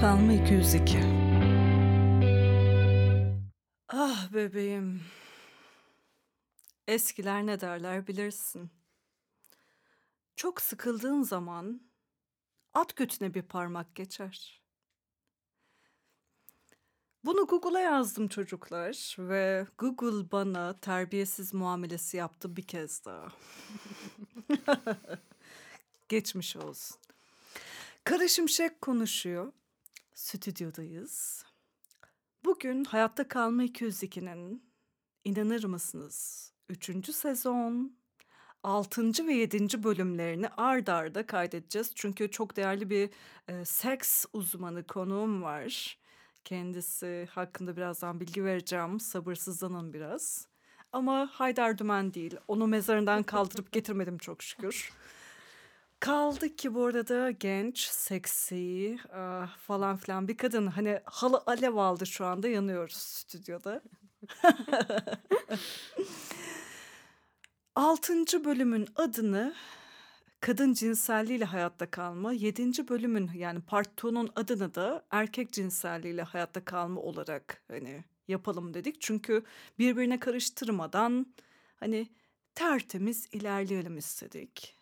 Kalma 202. Ah bebeğim. Eskiler ne derler bilirsin. Çok sıkıldığın zaman at götüne bir parmak geçer. Bunu Google'a yazdım çocuklar ve Google bana terbiyesiz muamelesi yaptı bir kez daha. Geçmiş olsun. Kara Şimşek konuşuyor. Stüdyodayız. Bugün Hayatta Kalma 202'nin inanır mısınız 3. sezon 6. ve 7. bölümlerini ard arda kaydedeceğiz. Çünkü çok değerli bir e, seks uzmanı konuğum var. Kendisi hakkında birazdan bilgi vereceğim. Sabırsızlanın biraz. Ama Haydar Dümen değil. Onu mezarından kaldırıp getirmedim çok şükür. Kaldı ki bu arada genç, seksi ah, falan filan bir kadın. Hani halı alev aldı şu anda yanıyoruz stüdyoda. Altıncı bölümün adını kadın cinselliğiyle hayatta kalma, yedinci bölümün yani part 2'nun adını da erkek cinselliğiyle hayatta kalma olarak hani yapalım dedik. Çünkü birbirine karıştırmadan hani tertemiz ilerleyelim istedik.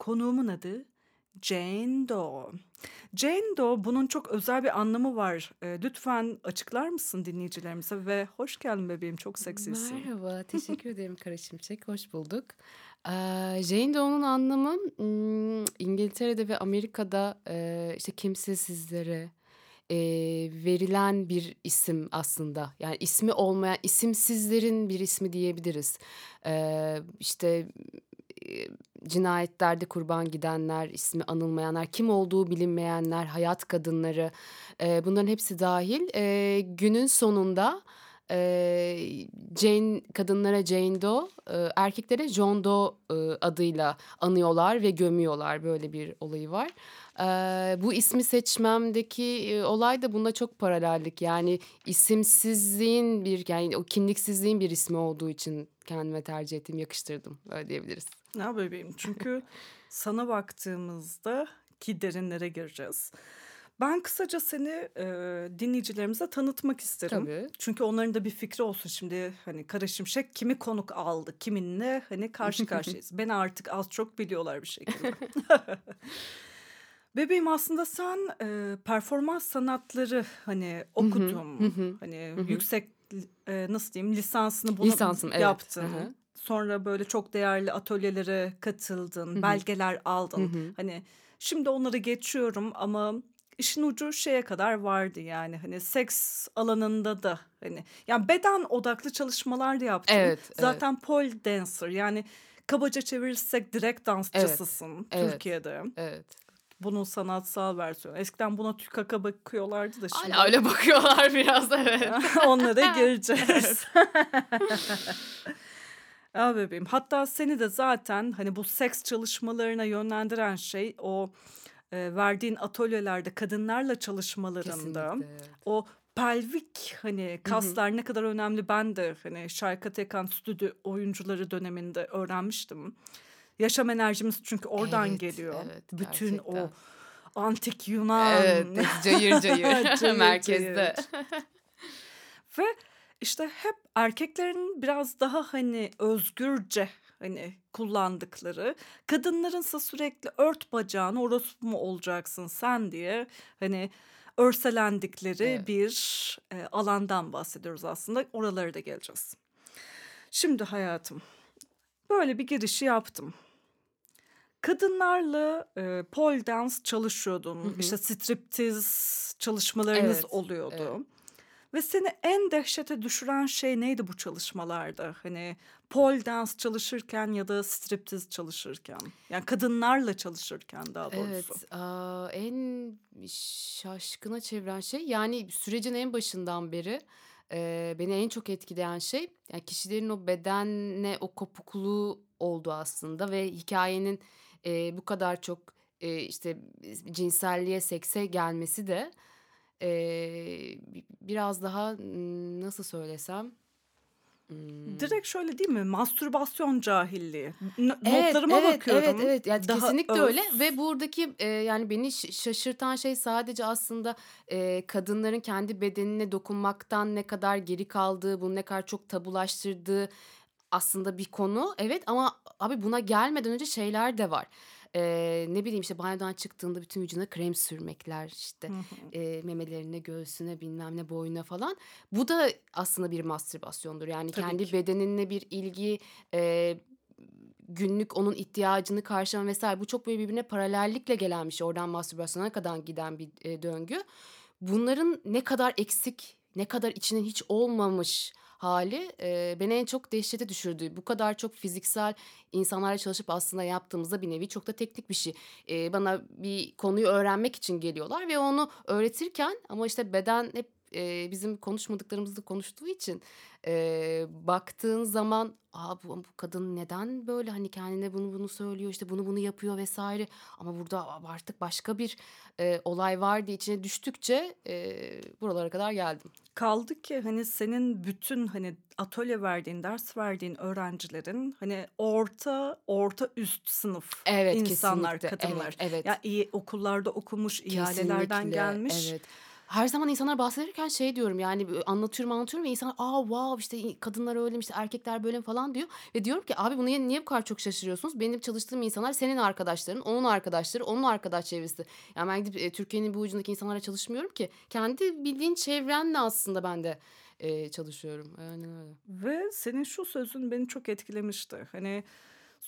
Konuğumun adı Jane Doe. Jane Doe bunun çok özel bir anlamı var. E, lütfen açıklar mısın dinleyicilerimize ve hoş geldin bebeğim çok seksisin. Merhaba, teşekkür ederim Kara Şimşek, hoş bulduk. Ee, Jane Doe'nun anlamı hmm, İngiltere'de ve Amerika'da e, işte kimsesizlere e, verilen bir isim aslında. Yani ismi olmayan, isimsizlerin bir ismi diyebiliriz. Ee, işte cinayetlerde kurban gidenler, ismi anılmayanlar, kim olduğu bilinmeyenler, hayat kadınları e, bunların hepsi dahil. E, günün sonunda e, Jane kadınlara Jane Doe, e, erkeklere John Doe e, adıyla anıyorlar ve gömüyorlar. Böyle bir olayı var. E, bu ismi seçmemdeki e, olay da bunda çok paralellik. Yani isimsizliğin bir yani o kimliksizliğin bir ismi olduğu için kendime tercih ettim, yakıştırdım. Öyle diyebiliriz. Ne bebeğim? Çünkü sana baktığımızda ki derinlere gireceğiz. Ben kısaca seni e, dinleyicilerimize tanıtmak isterim. Tabii. Çünkü onların da bir fikri olsun şimdi hani Kara Şimşek kimi konuk aldı, kiminle hani karşı karşıyayız. Beni artık az çok biliyorlar bir şekilde. Bebeğim aslında sen e, performans sanatları hani okudum. hani yüksek e, nasıl diyeyim lisansını bunu Lisansım, evet. yaptın. Sonra böyle çok değerli atölyelere katıldın, belgeler aldın. Hani şimdi onları geçiyorum ama işin ucu şeye kadar vardı yani hani seks alanında da hani yani beden odaklı çalışmalar da yaptın. Evet, evet. Zaten pole dancer yani kabaca çevirirsek direkt dansçısısın evet. Türkiye'de. Evet. Bunun sanatsal versiyonu. Eskiden buna tükaka bakıyorlardı da şimdi. Hala öyle bakıyorlar biraz evet. Onlara gireceğiz. Ya bebeğim. Hatta seni de zaten hani bu seks çalışmalarına yönlendiren şey o e, verdiğin atölyelerde kadınlarla çalışmalarında Kesinlikle, evet. o pelvik hani kaslar ne kadar önemli ben de hani Şarkat Ekan stüdyo oyuncuları döneminde öğrenmiştim. Yaşam enerjimiz çünkü oradan Evet, geliyor. evet, Bütün o gerçekten. antik Yunan Evet, cayır cayır, Cayır merkezde. Ve işte hep erkeklerin biraz daha hani özgürce hani kullandıkları kadınlarınsa sürekli ört bacağını orospu mu olacaksın sen diye hani örselendikleri Evet. bir e, alandan bahsediyoruz aslında oralara da geleceğiz. Şimdi hayatım böyle bir girişi yaptım. Kadınlarla e, pole dance çalışıyordun. İşte striptiz çalışmalarınız Evet, oluyordu. evet. Ve seni en dehşete düşüren şey neydi bu çalışmalarda? Hani pole dance çalışırken ya da striptiz çalışırken. Yani kadınlarla çalışırken daha doğrusu. Evet, aa, en şaşkına çeviren şey yani sürecin en başından beri e, beni en çok etkileyen şey yani kişilerin o bedenle o kopukluğu oldu aslında ve hikayenin e, bu kadar çok e, işte cinselliğe, sekse gelmesi de e, bi- biraz daha nasıl söylesem Hımm. Direkt şöyle değil mi? Mastürbasyon cahilliği. N Evet, notlarıma evet, evet, bakıyorum. evet. Yani Daha kesinlikle öyle öz. ve buradaki, eee, yani beni şaşırtan şey sadece aslında, eee, kadınların kendi bedenine dokunmaktan ne kadar geri kaldığı, bunu ne kadar çok tabulaştırdığı aslında bir konu. Evet ama abi buna gelmeden önce şeyler de var. Eee, ne bileyim, işte, banyodan çıktığında bütün vücuduna krem sürmekler, işte, eee, memelerine, göğsüne, bilmem ne, boynuna falan. Bu da aslında bir mastürbasyondur. Yani Tabii kendi ki. bedeninle bir ilgi, eee, günlük onun ihtiyacını karşılama vs. bu çok böyle birbirine paralellikle gelen bir şey. Oradan mastürbasyona kadar giden bir, eee, döngü. Bunların ne kadar eksik, ne kadar içinin hiç olmamış hâli, eee, beni en çok dehşete düşürdü. Bu kadar çok fiziksel insanlarla çalışıp aslında yaptığımızda bir nevi çok da teknik bir şey. Eee, bana bir konuyu öğrenmek için geliyorlar ve onu öğretirken ama işte beden hep, eee, bizim konuşmadıklarımızı konuştuğu için, eee, baktığın zaman, "A, bu bu kadın neden böyle, hani, kendine bunu bunu söylüyor, işte, bunu bunu yapıyor vs. ama burada artık başka bir, eee, olay var." diye içine düştükçe, eee, buralara kadar geldim. Kaldı ki, hani, senin bütün, hani, atölye verdiğin, ders verdiğin öğrencilerin, hani, orta, orta üst sınıf Evet, insanlar, kesinlikle. kadınlar. Evet, evet. Ya, iyi okullarda okumuş, ihalelerden Kesinlikle, gelmiş. evet. Her zaman insanlara bahsederken şey diyorum, yani, anlatıyorum, anlatıyorum ve insanlar, "A, wow, işte, kadınlar öyle işte, erkekler böyle mi?" falan diyor ve diyorum ki, "Abi, buna niye bu kadar çok şaşırıyorsunuz? Benim çalıştığım insanlar senin arkadaşların, onun arkadaşları, onun arkadaş çevresi. Yani, ben gidip, eee, Türkiye'nin bu ucundaki insanlarla çalışmıyorum ki. Kendi bildiğin çevrenle aslında ben de, eee, çalışıyorum." Aynen öyle. Ve senin şu sözün beni çok etkilemişti. Hani,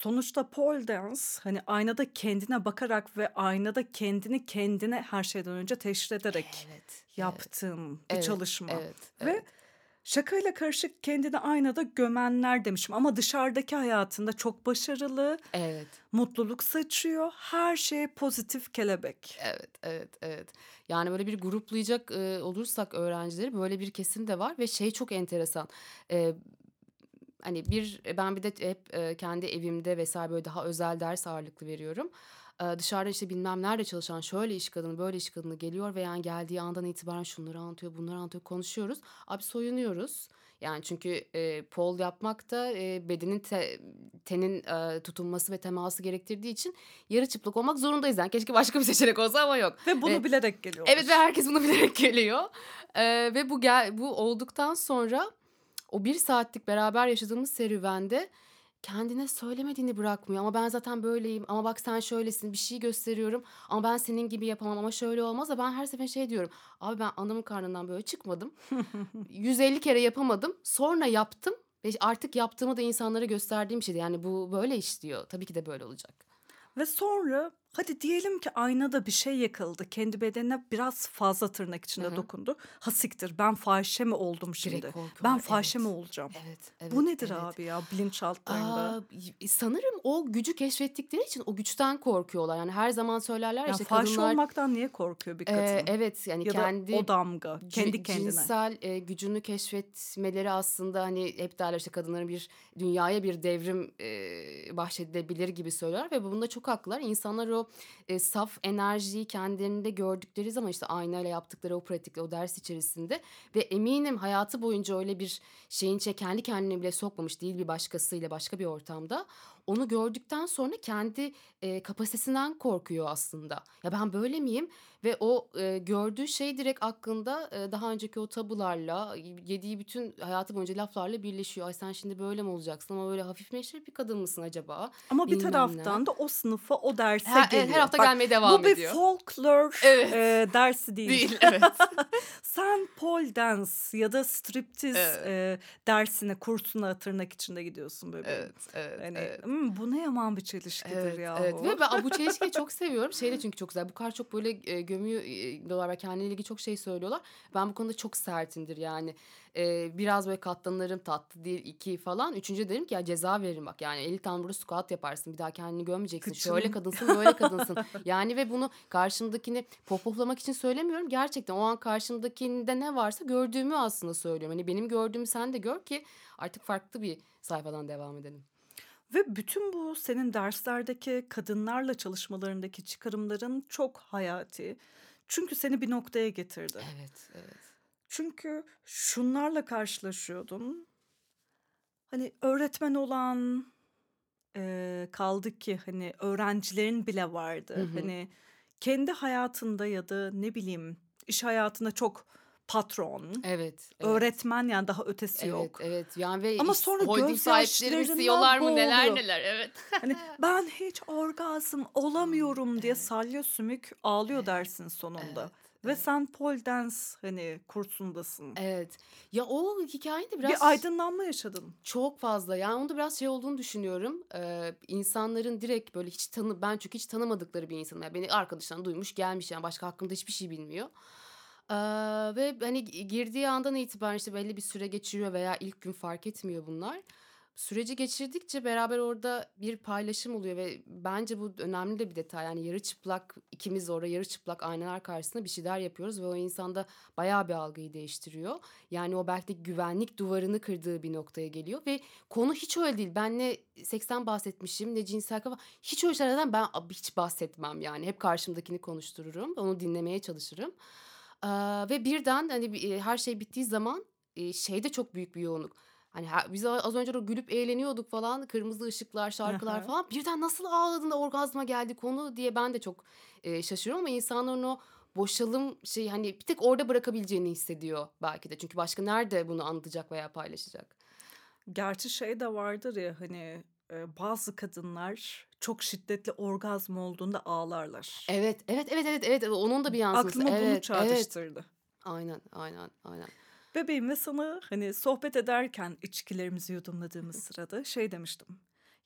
sonuçta pole dance, hani, aynada kendine bakarak ve aynada kendini kendine her şeyden önce teşhir ederek Evet, evet. yaptığın bir Evet, çalışma evet, ve evet. şakayla karışık kendini aynada gömenler demişim ama dışarıdaki hayatında çok başarılı, Evet. mutluluk saçıyor, her şey pozitif kelebek. Evet, evet, evet. Yani, böyle bir gruplayacak, eee, olursak öğrencileri böyle bir kesim de var ve şey çok enteresan. Eee, hani, bir ben bir de hep, eee, kendi evimde vs. böyle daha özel ders ağırlıklı veriyorum. Eee, dışarıdan, işte, bilmem nerede çalışan şöyle iş kadını, böyle iş kadını geliyor ve, yani, geldiği andan itibaren şunları anlatıyor, bunları anlatıyor, konuşuyoruz. Abi, soyunuyoruz. Yani, çünkü, eee, pole yapmak da, eee, bedenin te tenin, eee, tutunması ve teması gerektirdiği için yarı çıplak olmak zorundayız. Yani, keşke başka bir seçenek olsa ama yok. Ve bunu Ve bilerek Evet ve herkes bunu bilerek geliyor. Eee, ve bu gel bu olduktan sonra o 1 saatlik beraber yaşadığımız serüvende kendine söylemediğini bırakmıyor. "Ama ben zaten böyleyim, ama bak sen şöylesin, bir şey gösteriyorum ama ben senin gibi yapamam ama şöyle olmaz." ve ben her seferinde şey diyorum, "Abi, ben anamın karnından böyle çıkmadım. 150 kere yapamadım, sonra yaptım ve artık yaptığımı da insanlara gösterdiğim bir şeydi. Yani, bu böyle işliyor. Tabii ki de böyle olacak." Ve sonra hadi diyelim ki aynada bir şey yakıldı. Kendi bedenine biraz fazla tırnak içinde hı. dokundu. Ha siktir ben fahişe mi oldum şimdi? korku Ben fahişe mi Evet. olacağım? Evet, Bu evet, nedir evet. abi ya bilinçaltlarında? Aaa, y sanırım o gücü keşfettikleri için o güçten korkuyorlar. Yani, her zaman söylerler ya, işte, fahişe kadınlar olmaktan niye korkuyor bir kadın? evet, yani, Ya kendi o damga, kendi kendine. cinsel, eee, gücünü keşfetmeleri aslında, hani, hep derler, işte, kadınların bir dünyaya bir devrim, eee, bahşedilebilir gibi söylerler ve bunda çok haklılar. İnsanlar o, eee, saf enerjiyi kendilerinde gördükleri zaman, işte, aynayla yaptıkları o pratikle, o ders içerisinde ve eminim hayatı boyunca öyle bir şeyin içine kendi kendine bile sokmamış değil bir başkasıyla, başka bir ortamda. Onu gördükten sonra kendi, eee, kapasitesinden korkuyor aslında. "Ya, ben böyle miyim?" ve o, eee, gördüğü şey direkt aklında, eee, daha önceki o tabularla, yediği bütün hayatı boyunca laflarla birleşiyor. "Ay, sen şimdi böyle mi olacaksın ama böyle hafif meşrep bir kadın mısın acaba?" Ama bir bilmem ne. taraftan da o sınıfa, o derse Her evet, geliyor. her hafta Bak, gelmeye bu devam bir ediyor. folklor, Evet. eee, dersi değil. Değil, evet. Sen pole dance ya da striptiz, Evet. eee, dersine, kursuna tırnak içinde gidiyorsun bebeğim. Evet, evet, Hani, evet. Imm, bu ne yaman bir çelişkidir Evet, yahu. evet ve ben bu çelişkiyi çok seviyorum. Şey de çünkü çok güzel. Bu kadar çok böyle, eee, gömüyor eee, diyorlar ve kendiyle ilgili çok şey söylüyorlar. Ben bu konuda çok sertimdir yani. Eee, biraz böyle katlanırım, tatlı değil, 2 falan. 3'üncüde derim ki ya ceza veririm bak. Yani 50 tane burada squat yaparsın. Bir daha kendini gömmeyeceksin. Şöyle Kıçın. kadınsın, böyle kadınsın. Yani ve bunu karşımdakini pohpohlamak için söylemiyorum. Gerçekten o an karşımdakinde ne varsa gördüğümü aslında söylüyorum. Hani benim gördüğümü sen de gör ki artık farklı bir sayfadan devam edelim. Ve bütün bu senin derslerdeki kadınlarla çalışmalarındaki çıkarımların çok hayati. Çünkü seni bir noktaya getirdi. Evet, evet. Çünkü şunlarla karşılaşıyordun. hani öğretmen olan eee, kaldı ki hani öğrencilerin bile Hı vardı. hı. Hani kendi hayatında ya da ne bileyim iş hayatında çok patron, Evet, evet. öğretmen yani daha ötesi Evet, yok. evet. Yani ve Ama sonra holding sahipleri mi, gözyaşlarından CEO'lar mı neler neler. Evet. Hani ben hiç orgazm olamıyorum diye evet. salya sümük ağlıyor Evet, dersin sonunda. evet, Ve evet. sen pole dance hani kursundasın. Evet. Ya o hikâyenin de Bir biraz aydınlanma yaşadın. çok fazla. Yani onda biraz şey olduğunu düşünüyorum. Eee, insanların direkt böyle hiç tanı ben çünkü hiç tanımadıkları bir insanım. Yani beni arkadaşından duymuş, gelmiş yani başka hakkımda hiçbir şey bilmiyor. Ve hani gi girdiği andan itibaren işte belli bir süre geçiriyor veya ilk gün fark etmiyor bunlar. Süreci geçirdikçe beraber orada bir paylaşım oluyor ve bence bu önemli de bir detay. Yani yarı çıplak ikimiz orada yarı çıplak aynalar karşısında bir şeyler yapıyoruz ve o insanda bayağı bir algıyı değiştiriyor. Yani o belki de güvenlik duvarını kırdığı bir noktaya geliyor ve konu hiç öyle değil. Ben ne seksten bahsetmişim ne cinsel kafa hiç öyle şeylerden ben hiç bahsetmem yani. Hep karşımdakini konuştururum. Onu dinlemeye çalışırım. Ve birden hani her şey bittiği zaman eee, şeyde çok büyük bir yoğunluk. Hani her, biz az önce de gülüp eğleniyorduk falan. Kırmızı ışıklar, şarkılar falan. Birden nasıl ağladın da orgazma geldi konu diye ben de çok eee, şaşırıyorum ama insanların o boşalım şey hani bir tek orada bırakabileceğini hissediyor belki de. Çünkü başka nerede bunu anlatacak veya paylaşacak? Gerçi şey de vardır ya hani e, bazı kadınlar çok şiddetli orgazm olduğunda ağlarlar. Evet, evet, evet, evet, evet. Onun da bir yansıması. Aklıma bunu Evet, evet. çağrıştırdı. Aynen, aynen, aynen. Bebeğim ve sana hani sohbet ederken içkilerimizi yudumladığımız sırada şey demiştim.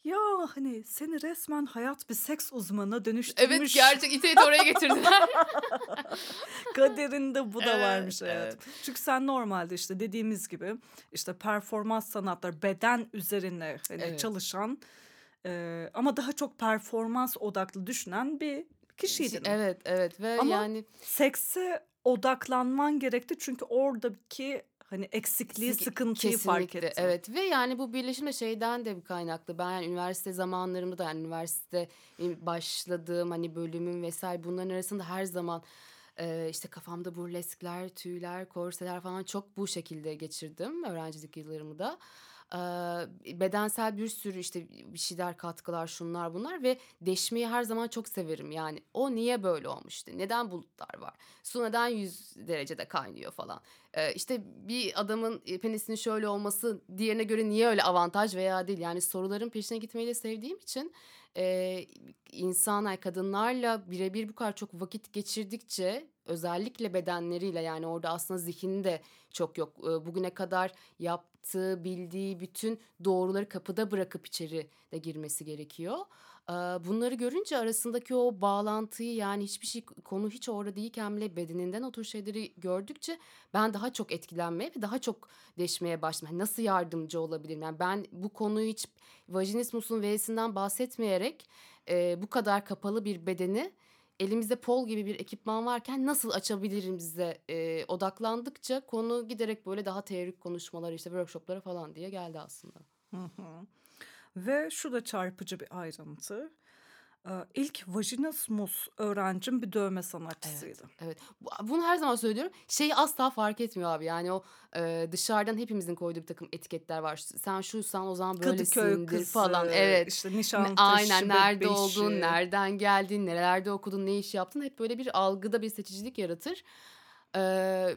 Ya hani seni resmen hayat bir seks uzmanına Evet, dönüştürmüş. gerçek ite oraya getirdiler. Kaderinde bu da Evet, varmış evet. hayatım. Çünkü sen normalde işte dediğimiz gibi işte performans sanatları beden üzerine hani Evet. çalışan e, ama daha çok performans odaklı düşünen bir kişiydin. Evet, evet ve Ama yani sekse odaklanman gerekti çünkü oradaki hani eksikliği, Sik- sıkıntıyı fark kesinlikle ettin. evet ve yani bu birleşim de şeyden de kaynaklı. Ben yani üniversite zamanlarımda da yani üniversite benim başladığım hani bölümüm vesaire bunların arasında her zaman e, işte kafamda burleskler, tüyler, korseler falan çok bu şekilde geçirdim öğrencilik yıllarımı da. Bedensel bir sürü işte bir şeyler katkılar şunlar bunlar ve deşmeyi her zaman çok severim. Yani o niye böyle olmuştu? Neden bulutlar var? Su neden 100 derecede kaynıyor? falan. İşte bir adamın penisinin şöyle olması diğerine göre niye öyle avantaj veya değil? Yani soruların peşine gitmeyi de sevdiğim için insanlar kadınlarla birebir bu kadar çok vakit geçirdikçe özellikle bedenleriyle yani orada aslında zihni de çok yok. Bugüne kadar yaptığı, bildiği bütün doğruları kapıda bırakıp içeri de girmesi gerekiyor. Bunları görünce arasındaki o bağlantıyı yani hiçbir şey konu hiç orada değilken bile bedeninden o tür şeyleri gördükçe ben daha çok etkilenmeye ve daha çok deşmeye başladım. Hani nasıl yardımcı olabilirim? Yani ben bu konuyu hiç vajinismusun V'sinden bahsetmeyerek bu kadar kapalı bir bedeni elimizde pol gibi bir ekipman varken nasıl açabilirimizde eee, odaklandıkça konu giderek böyle daha teorik konuşmalar işte workshoplara falan diye geldi aslında. Hı hı. Ve şu da çarpıcı bir ayrıntı. İlk vajinismus öğrencim bir dövme Evet, sanatçısıydı. evet. Bu- Bunu her zaman söylüyorum. Şeyi asla fark etmiyor abi. Yani o e, dışarıdan hepimizin koyduğu bir takım etiketler var. Sen şuysan o zaman böylesindir falan. kızı, Evet. işte Nişantaşı Aynen nerede bebeşi. nereden geldin, nerelerde okudun, ne iş yaptın hep böyle bir algıda bir seçicilik yaratır. Ee,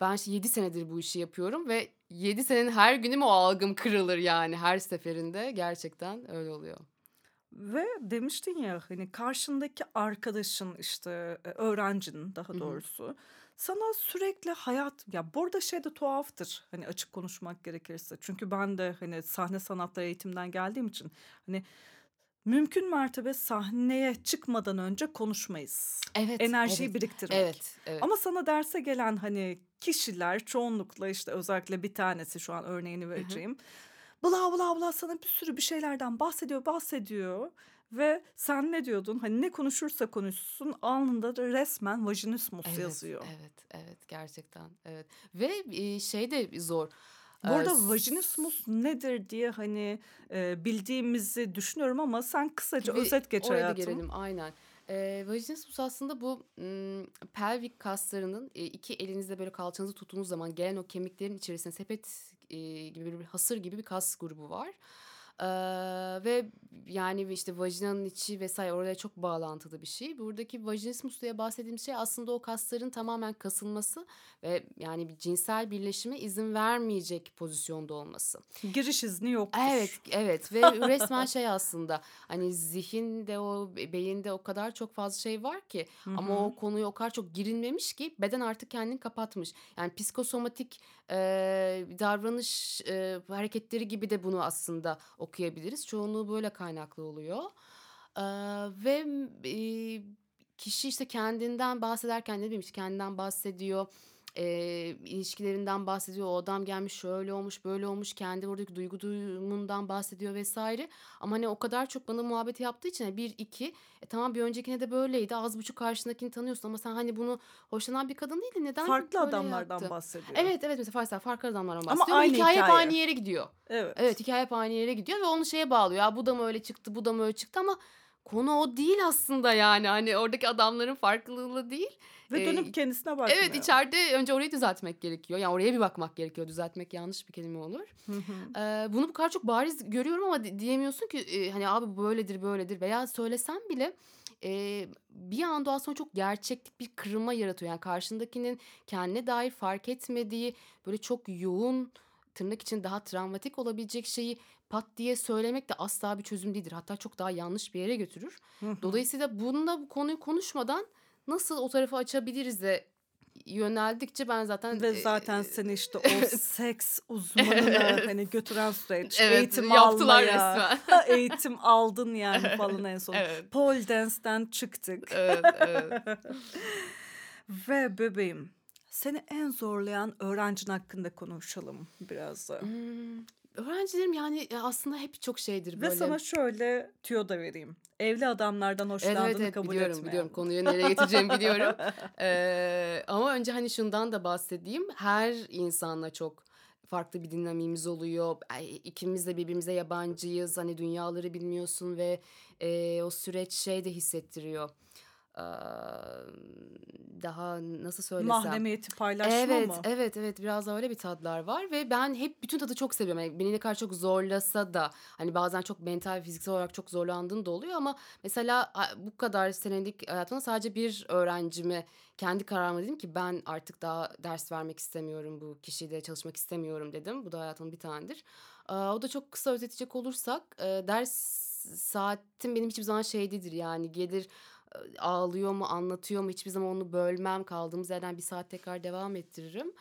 ben 7 senedir bu işi yapıyorum ve 7 senenin her günü mü o algım kırılır yani her seferinde gerçekten öyle oluyor. Ve demiştin ya hani karşındaki arkadaşın işte e, öğrencinin daha doğrusu sana sürekli hayat ya burada şey de tuhaftır hani açık konuşmak gerekirse. Çünkü ben de hani sahne sanatları eğitimden geldiğim için hani mümkün mertebe sahneye çıkmadan önce konuşmayız. Evet, Enerjiyi evet, biriktirmek. evet, evet. Ama sana derse gelen hani kişiler çoğunlukla işte özellikle bir tanesi şu an örneğini Hı hı. Bla bla bla sana bir sürü bir şeylerden bahsediyor bahsediyor. Ve sen ne diyordun? Hani ne konuşursa konuşsun alnında da resmen vajinismus Evet, yazıyor. evet, evet gerçekten evet. Ve e, şey de zor. Bu arada vajinismus nedir diye hani e, bildiğimizi düşünüyorum ama sen kısaca özet geç oraya hayatım. gelelim aynen. Eee, vajinismus aslında bu, ımm, pelvik kaslarının, eee, 2 elinizle böyle kalçanızı tuttuğunuz zaman gelen o kemiklerin içerisinde sepet, gibi bir hasır gibi bir kas grubu var. Eee, ve yani işte vajinanın içi vs. oraya çok bağlantılı bir şey. Buradaki vajinismus diye bahsettiğimiz şey aslında o kasların tamamen kasılması ve yani bir cinsel birleşime izin vermeyecek pozisyonda olması. Giriş izni yoktur. Evet, evet ve resmen şey aslında hani zihinde o be beyinde o kadar çok fazla şey var ki Hı ama o konuya o kadar çok girilmemiş ki beden artık kendini kapatmış. Yani psikosomatik, eee, davranış, eee, hareketleri gibi de bunu aslında okuyabiliriz. Çoğunluğu böyle kaynaklı oluyor. Eee, ve, eee, kişi işte kendinden bahsederken ne işte kendinden bahsediyor, eee, ilişkilerinden bahsediyor. O adam gelmiş şöyle olmuş, böyle olmuş, kendi oradaki duygu durumundan bahsediyor vs. Ama hani o kadar çok bana muhabbeti yaptığı için hani 1-2 e, tamam bir öncekinde de böyleydi. Az buçuk karşındakini tanıyorsun ama sen hani bunu hoşlanan bir kadın değildin. Neden Farklı böyle adamlardan yaptı? bahsediyor. Evet, evet mesela farklı farklı adamlardan Ama bahsediyor ve aynı hikâye hep hikâye. aynı yere gidiyor. Evet. Evet, hikâye hep aynı yere gidiyor ve onu şeye bağlıyor. Ya bu da mı öyle çıktı, bu da mı öyle çıktı ama konu o değil aslında yani. Hani oradaki adamların farklılığı değil. Ve Eee, dönüp kendisine evet bakmıyor. içeride önce orayı düzeltmek gerekiyor. Yani oraya bir bakmak gerekiyor. Düzeltmek yanlış bir kelime olur. Eee, bunu bu kadar çok bariz görüyorum ama di diyemiyorsun ki, eee, hani abi böyledir, böyledir veya söylesen bile, eee, bir anda aslında çok gerçeklik bir kırılma yaratıyor. Yani karşındakinin kendine dair fark etmediği böyle çok yoğun, tırnak içinde daha travmatik olabilecek şeyi pat diye söylemek de asla bir çözüm değildir. Hatta çok daha yanlış bir yere götürür. Dolayısıyla bununla bu konuyu konuşmadan nasıl o tarafı açabiliriz'e yöneldikçe ben zaten, Ve zaten eee seni işte o seks uzmanına hani götüren süreç, Evet, eğitim yaptılar almaya, resmen. eğitim aldın yani falan en son. Evet. Pole dance'ten çıktık. Evet, evet. Ve bebeğim, seni en zorlayan öğrencin hakkında konuşalım biraz da. Imm, öğrencilerim yani, eee, aslında hep çok şeydir Ve böyle sana şöyle tüyo da vereyim. Evli adamlardan Evet, hoşlandığını evet kabul biliyorum, etmeyen. biliyorum. Konuyu nereye getireceğimi biliyorum. Eee, ama önce hani şundan da bahsedeyim. Her insanla çok farklı bir dinamiğimiz oluyor. İkimiz de birbirimize yabancıyız. Hani dünyaları bilmiyorsun ve, eee, o süreç şey de hissettiriyor. Daha nasıl söylesem? Mahremiyeti paylaşma Evet, mı? evet, evet. Biraz da öyle bir tadlar var ve ben hep bütün tadı çok seviyorum. Yani beni ne kadar çok zorlasa da hani bazen çok mental, fiziksel olarak çok zorlandığım da oluyor ama mesela bu kadar senelik hayatımda sadece bir öğrencime kendi kararımla dedim ki ben artık daha ders vermek istemiyorum, bu kişiyle çalışmak istemiyorum dedim. Bu da hayatımın bir tanedir. O da çok kısa özetleyecek olursak, ders saatim benim hiçbir zaman şey değildir yani gelir, ağlıyor mu, anlatıyor mu hiçbir zaman onu bölmem. Kaldığımız yerden 1 saat tekrar devam ettiririm.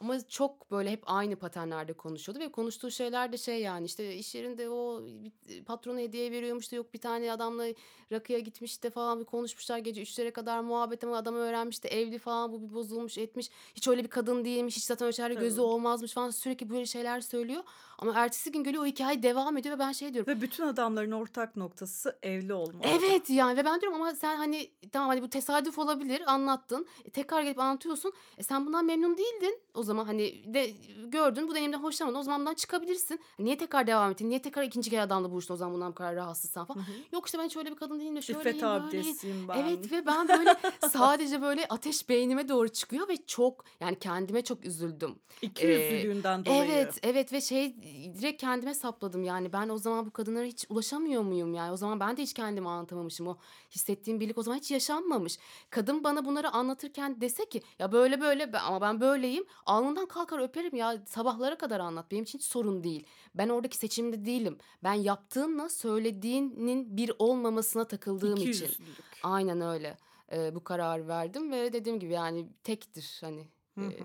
Ama çok böyle hep aynı paternlerde konuşuyordu ve konuştuğu şeyler de şey yani işte iş yerinde o bir patronu hediye veriyormuş da yok bir tane adamla rakıya gitmiş de falan bir konuşmuşlar gece 3'lere kadar muhabbet ama adam öğrenmiş de evli falan bu bir bozulmuş etmiş. Hiç öyle bir kadın değilmiş, hiç zaten öyle gözü olmazmış falan sürekli böyle şeyler söylüyor. Ama ertesi gün geliyor o hikâye devam ediyor ve ben şey diyorum Ve bütün adamların ortak noktası evli olmaları. Evet yani ve ben diyorum ama sen hani tamam hani bu tesadüf olabilir anlattın. E, tekrar gelip anlatıyorsun. E, sen bundan memnun değildin. O zaman hani de gördün bu deneyimden hoşlanmadın. O zaman bundan çıkabilirsin. Niye tekrar devam ettin? Niye tekrar ikinci kere adamla buluştun o zaman bundan bu kadar rahatsızsan falan. hı. Yok işte ben hiç öyle bir kadın değilim de şöyleyim İffet abidesiyim ben. Evet ve ben böyle sadece böyle ateş beynime doğru çıkıyor ve çok yani kendime çok üzüldüm. Eee, İkiyüzlülüğünden dolayı. evet, evet ve şey direkt kendime sapladım yani ben o zaman bu kadınlara hiç ulaşamıyor muyum yani? O zaman ben de hiç kendimi anlatamamışım. O hissettiğim birlik o zaman hiç yaşanmamış. Kadın bana bunları anlatırken dese ki ya böyle böyle ama ben böyleyim. Alnından kalkar öperim ya sabahlara kadar anlat. Benim için hiç sorun değil. Ben oradaki seçimde değilim. Ben yaptığınla söylediğinin bir olmamasına takıldığım için. Aynen öyle. Eee, bu kararı verdim ve dediğim gibi yani tektir hani. Hı hı. Eee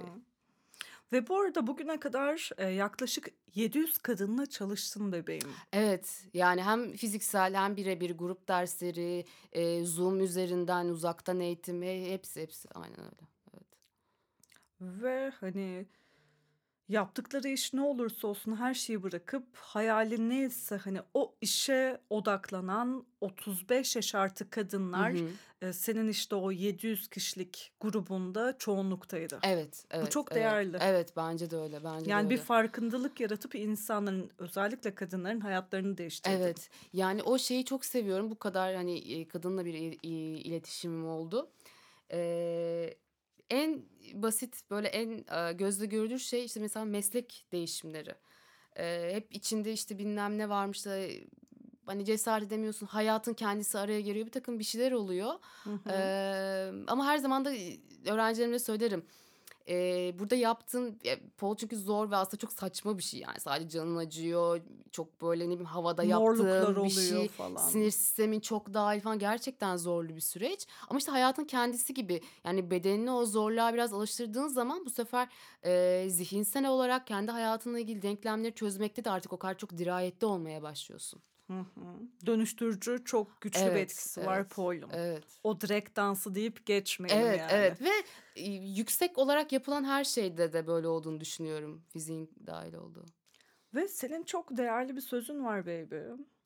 Ve bu arada bugüne kadar, eee, yaklaşık 700 kadınla çalıştın bebeğim. Evet, yani hem fiziksel hem bire bir grup dersleri, eee, Zoom üzerinden uzaktan eğitim, he hepsi hepsi aynen öyle. Ve hani Yaptıkları iş ne olursa olsun her şeyi bırakıp hayali neyse hani o işe odaklanan 35 yaş artı Hı kadınlar hı. e, senin işte o 700 kişilik grubunda çoğunluktaydı. Evet, Bu evet, çok evet. değerli. Evet, bence de öyle, bence de Yani bir öyle. farkındalık yaratıp insanların özellikle kadınların hayatlarını değiştirdin. Evet, yani o şeyi çok seviyorum. Bu kadar hani e, kadınla bir iletişimim oldu. Ee, en basit böyle en e, gözle görülür şey işte mesela meslek değişimleri. Ee, hep içinde işte bilmem ne varmış da e, hani cesaret edemiyorsun. Hayatın kendisi araya giriyor. Bir takım bir şeyler oluyor. Hı hı. Ee, ama her zaman da e, öğrencilerime söylerim. Ee, burada yaptığın e, pol çünkü zor ve aslında çok saçma bir şey yani sadece canın acıyor çok böyle ne bileyim havada yaptığın bir şey falan. sinir sistemin çok dahil falan gerçekten zorlu bir süreç ama işte hayatın kendisi gibi yani bedenini o zorluğa biraz alıştırdığın zaman bu sefer e, zihinsel olarak kendi hayatınla ilgili denklemleri çözmekte de artık o kadar çok dirayetli olmaya başlıyorsun. Hı hı. Dönüştürücü çok güçlü bir Evet, etkisi var evet, polun. evet. O direkt dansı deyip geçmeyelim Evet, yani. evet ve e, yüksek olarak yapılan her şeyde de böyle olduğunu düşünüyorum. Fiziğin dahil olduğu. Ve senin çok değerli bir sözün var baby.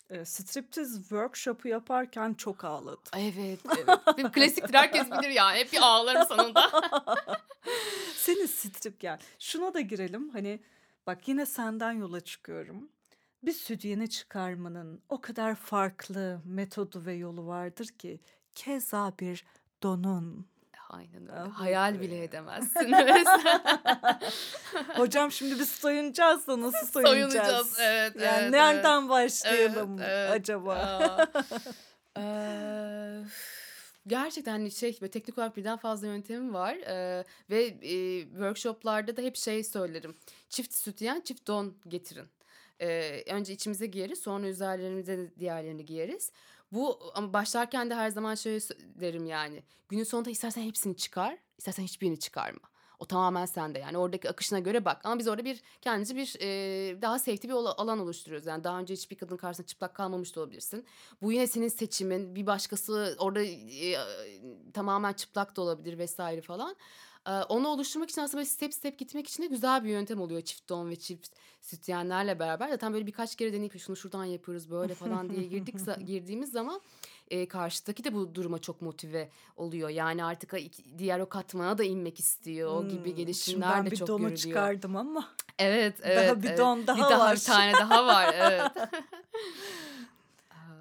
E, striptiz workshop'u yaparken çok ağladım. Evet, evet. Benim klasiktir herkes bilir ya. Hep bir ağlarım sonunda. Senin strip gel. Şuna da girelim. Hani bak yine senden yola çıkıyorum. Bir sütyeni çıkarmanın o kadar farklı metodu ve yolu vardır ki keza bir donun. Aynen öyle. Ah Hayal bile edemezsin. Hocam şimdi biz soyunacağız da nasıl soyunacağız? Soyunacağız, evet, Yani evet, nereden evet. başlayalım Evet, evet. acaba? Aa. Eee, gerçekten hani şey böyle teknik olarak birden fazla yöntemim var Eee, ve e, workshoplarda da hep şey söylerim. Çift sütyen, çift don getirin. Eee, önce içimize giyeriz, sonra üzerlerimize diğerlerini giyeriz. Bu ama başlarken de her zaman şöyle derim yani. Günün sonunda istersen hepsini çıkar, istersen hiçbirini çıkarma. O tamamen sende yani oradaki akışına göre bak. Ama biz orada bir kendimizi bir e, daha safety bir alan oluşturuyoruz. Yani daha önce hiçbir kadın karşısında çıplak kalmamış da olabilirsin. Bu yine senin seçimin. Bir başkası orada e, tamamen çıplak da olabilir vesaire falan. Onu oluşturmak için aslında böyle step step gitmek için de güzel bir yöntem oluyor çift don ve çift sütyenlerle beraber. Zaten böyle birkaç kere deneyip şunu şuradan yapıyoruz böyle falan diye girdik girdiğimiz zaman e, karşıdaki de bu duruma çok motive oluyor. Yani artık diğer o katmana da inmek istiyor. O gibi Hmm, gelişimler ben de bir çok donu görülüyor. çıkardım ama Evet, daha evet, bir evet. don daha bir daha var. bir tane daha var. Evet.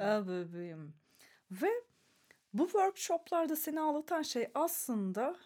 Aa, bebeğim. Ve bu workshoplarda seni ağlatan şey aslında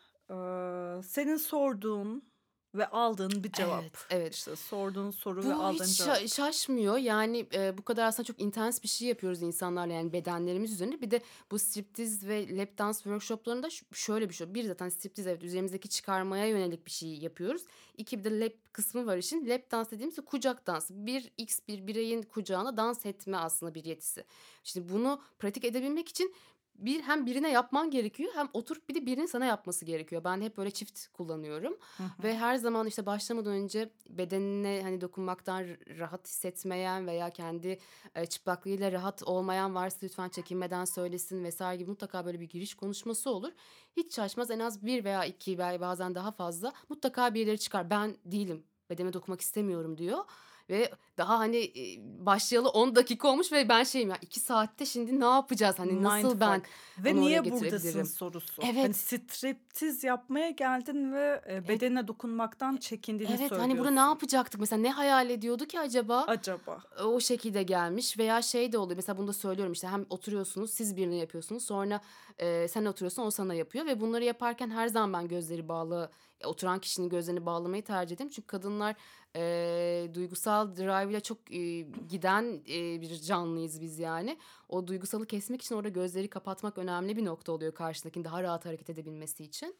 senin sorduğun ve aldığın bir cevap. Evet, evet. İşte sorduğun soru ve Bu aldığın hiç cevap. şa- şaşmıyor. Yani e, bu kadar aslında çok intens bir şey yapıyoruz insanlarla yani bedenlerimiz üzerine. Bir de bu striptiz ve lap dance workshoplarında şöyle bir şey. Bir zaten striptiz evet üzerimizdeki çıkarmaya yönelik bir şey yapıyoruz. İki bir de lap kısmı var işin. Lap dans dediğimiz de kucak dansı. Bir x bir bireyin kucağına dans etme aslında bir yetisi. Şimdi bunu pratik edebilmek için bir hem birine yapman gerekiyor hem oturup bir de birinin sana yapması gerekiyor. Ben hep böyle çift kullanıyorum. Hı hı. Ve her zaman işte başlamadan önce bedenine hani dokunmaktan rahat hissetmeyen veya kendi e, çıplaklığıyla rahat olmayan varsa lütfen çekinmeden söylesin vesaire gibi mutlaka böyle bir giriş konuşması olur. Hiç şaşmaz en az bir veya iki veya bazen daha fazla mutlaka birileri çıkar. Ben değilim bedenime dokunmak istemiyorum diyor. Ve daha hani e, başlayalı 10 dakika olmuş ve ben şeyim ya 2 saatte şimdi ne yapacağız? Hani nasıl ben Mindfuck. Ve niye buradasın sorusu. Hani Evet. striptiz yapmaya geldin ve e, bedenine dokunmaktan çekindiğini Evet hani söylüyorsun. burada ne yapacaktık? Mesela ne hayal ediyordu ki acaba? Acaba? o şekilde gelmiş veya şey de oluyor mesela bunu da söylüyorum işte hem oturuyorsunuz siz birini yapıyorsunuz sonra e, sen oturuyorsun o sana yapıyor ve bunları yaparken her zaman ben gözleri bağlı e, oturan kişinin gözlerini bağlamayı tercih ederim çünkü kadınlar e, duygusal drive ile çok e, giden e, bir canlıyız biz yani o duygusalı kesmek için orada gözleri kapatmak önemli bir nokta oluyor karşındakinin daha rahat hareket edebilmesi için.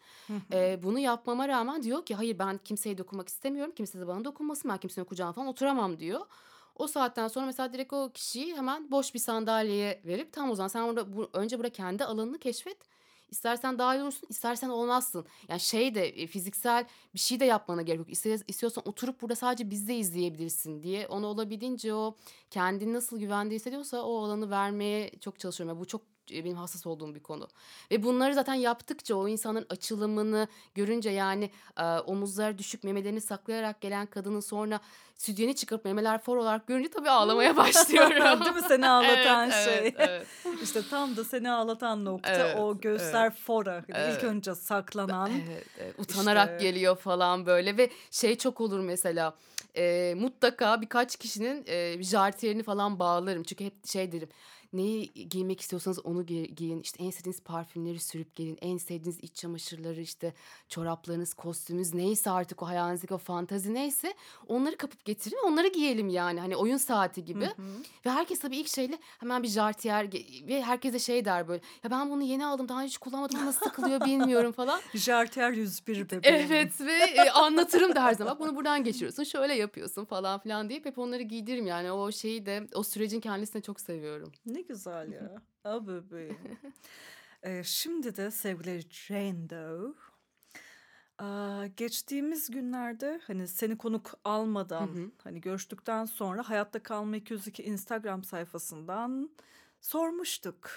Ee, bunu yapmama rağmen diyor ki hayır ben kimseye dokunmak istemiyorum. Kimse de bana dokunmasın. Ben kimsenin kucağına falan oturamam diyor. O saatten sonra mesela direkt o kişiyi hemen boş bir sandalyeye verip tam o zaman sen orada bu, önce burada kendi alanını keşfet. İstersen dahil olursun, istersen olmazsın. Yani şey de e, fiziksel bir şey de yapmana gerek yok. İstiyorsan oturup burada sadece bizde izleyebilirsin diye. Onu olabildiğince o kendini nasıl güvende hissediyorsa o alanı vermeye çok çalışıyorum. Yani bu çok benim hassas olduğum bir konu. Ve bunları zaten yaptıkça o insanın açılımını görünce yani e, omuzları düşük memelerini saklayarak gelen kadının sonra sütyeni çıkarıp memeler for olarak görünce tabii ağlamaya başlıyorum. Değil mi seni ağlatan Evet, şey? evet, evet. işte tam da seni ağlatan nokta Evet, o göğüsler fora. Hani Evet. İlk önce saklanan. Evet, evet. utanarak İşte- geliyor falan böyle ve şey çok olur mesela e, mutlaka birkaç kişinin e, jartiyerini falan bağlarım çünkü hep şey derim neyi giymek istiyorsanız onu gi- giyin işte en sevdiğiniz parfümleri sürüp gelin en sevdiğiniz iç çamaşırları işte çoraplarınız kostümünüz neyse artık o hayalinizdeki o fantazi neyse onları kapıp getirin onları giyelim yani hani oyun saati gibi Hı hı. ve herkes tabii ilk şeyle hemen bir jartiyer ve herkes de şey der böyle ya ben bunu yeni aldım daha hiç kullanmadım nasıl takılıyor bilmiyorum falan Jartier 101 bebeğim. Evet ve e, anlatırım da her zaman. Bunu buradan geçiriyorsun, şöyle yapıyorsun falan filan deyip hep onları giydiririm yani. O şeyi de, o sürecin kendisini çok seviyorum. Ne güzel ya. A bebeğim. Ee, şimdi de sevgili Jane Doe. Aa, geçtiğimiz günlerde hani seni konuk almadan Hı hı. hani görüştükten sonra Hayatta Kalma 202 Instagram sayfasından sormuştuk.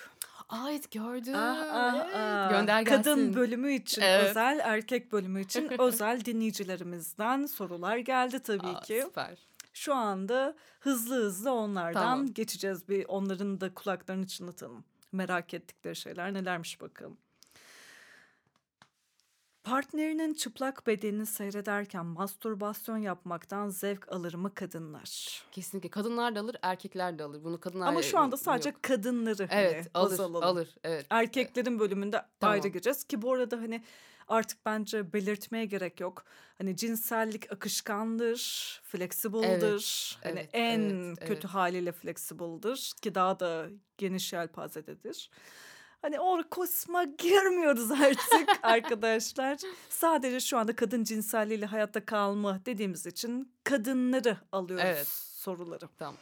Aa evet gördüm. Ah, ah, Evet. ah. Gönder gelsin. Kadın bölümü için Evet. özel, erkek bölümü için özel dinleyicilerimizden sorular geldi tabii Aa, ki. Süper. Şu anda hızlı hızlı onlardan Tamam. geçeceğiz. Bir onların da kulaklarını çınlatalım. Merak ettikleri şeyler nelermiş bakalım. Partnerinin çıplak bedenini seyrederken mastürbasyon yapmaktan zevk alır mı kadınlar? Kesinlikle. Kadınlar da alır, erkekler de alır. Bunu kadınlar Ama şu anda yok. sadece kadınları hani Evet, baz alır, alalım. alır. Evet. Erkeklerin bölümünde Tamam. ayrı gireceğiz ki bu arada hani artık bence belirtmeye gerek yok. Hani cinsellik akışkandır, flexible'dır. hani evet, en evet, kötü evet. haliyle flexible'dır ki daha da geniş yelpazededir. Hani o kısma girmiyoruz artık arkadaşlar. Sadece şu anda kadın cinselliğiyle hayatta kalma dediğimiz için kadınları alıyoruz Evet. soruları. Tamam.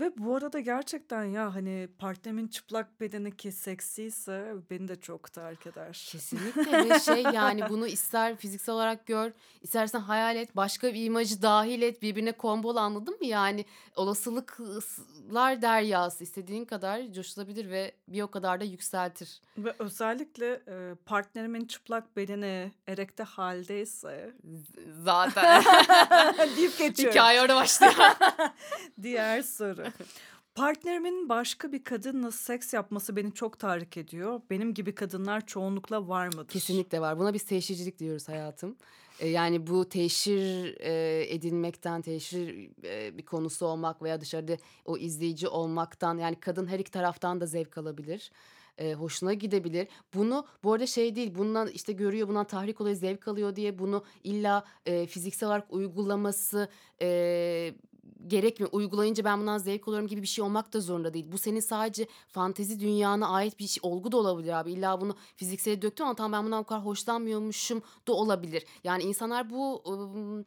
Ve bu arada gerçekten ya hani partnerimin çıplak bedeni ki seksiyse beni de çok terk eder. Kesinlikle ve şey yani bunu ister fiziksel olarak gör, istersen hayal et, başka bir imajı dahil et, birbirine kombol anladın mı? Yani olasılıklar deryası istediğin kadar coşulabilir ve bir o kadar da yükseltir. Ve özellikle e, partnerimin çıplak bedeni erekte haldeyse Z- Zaten deyip geçiyorum. hikaye orada başlıyor. Diğer soru. Partnerimin başka bir kadınla seks yapması beni çok tahrik ediyor. Benim gibi kadınlar çoğunlukla var mıdır? Kesinlikle var. Buna biz teşhircilik diyoruz hayatım. E, Yani bu teşhir e, edilmekten, teşhir e, bir konusu olmak veya dışarıda o izleyici olmaktan yani kadın her iki taraftan da zevk alabilir. E, hoşuna gidebilir. Bunu bu arada şey değil bundan işte görüyor bundan tahrik oluyor zevk alıyor diye bunu illa fiziksel olarak uygulaması gerekmiyor. Uygulayınca ben bundan zevk alıyorum gibi bir şey olmak da zorunda değil. Bu senin sadece fantezi dünyana ait bir şey, olgu da olabilir abi. İlla bunu fiziksele döktün ama tamam ben bundan bu kadar hoşlanmıyormuşum da olabilir. Yani insanlar bu ım,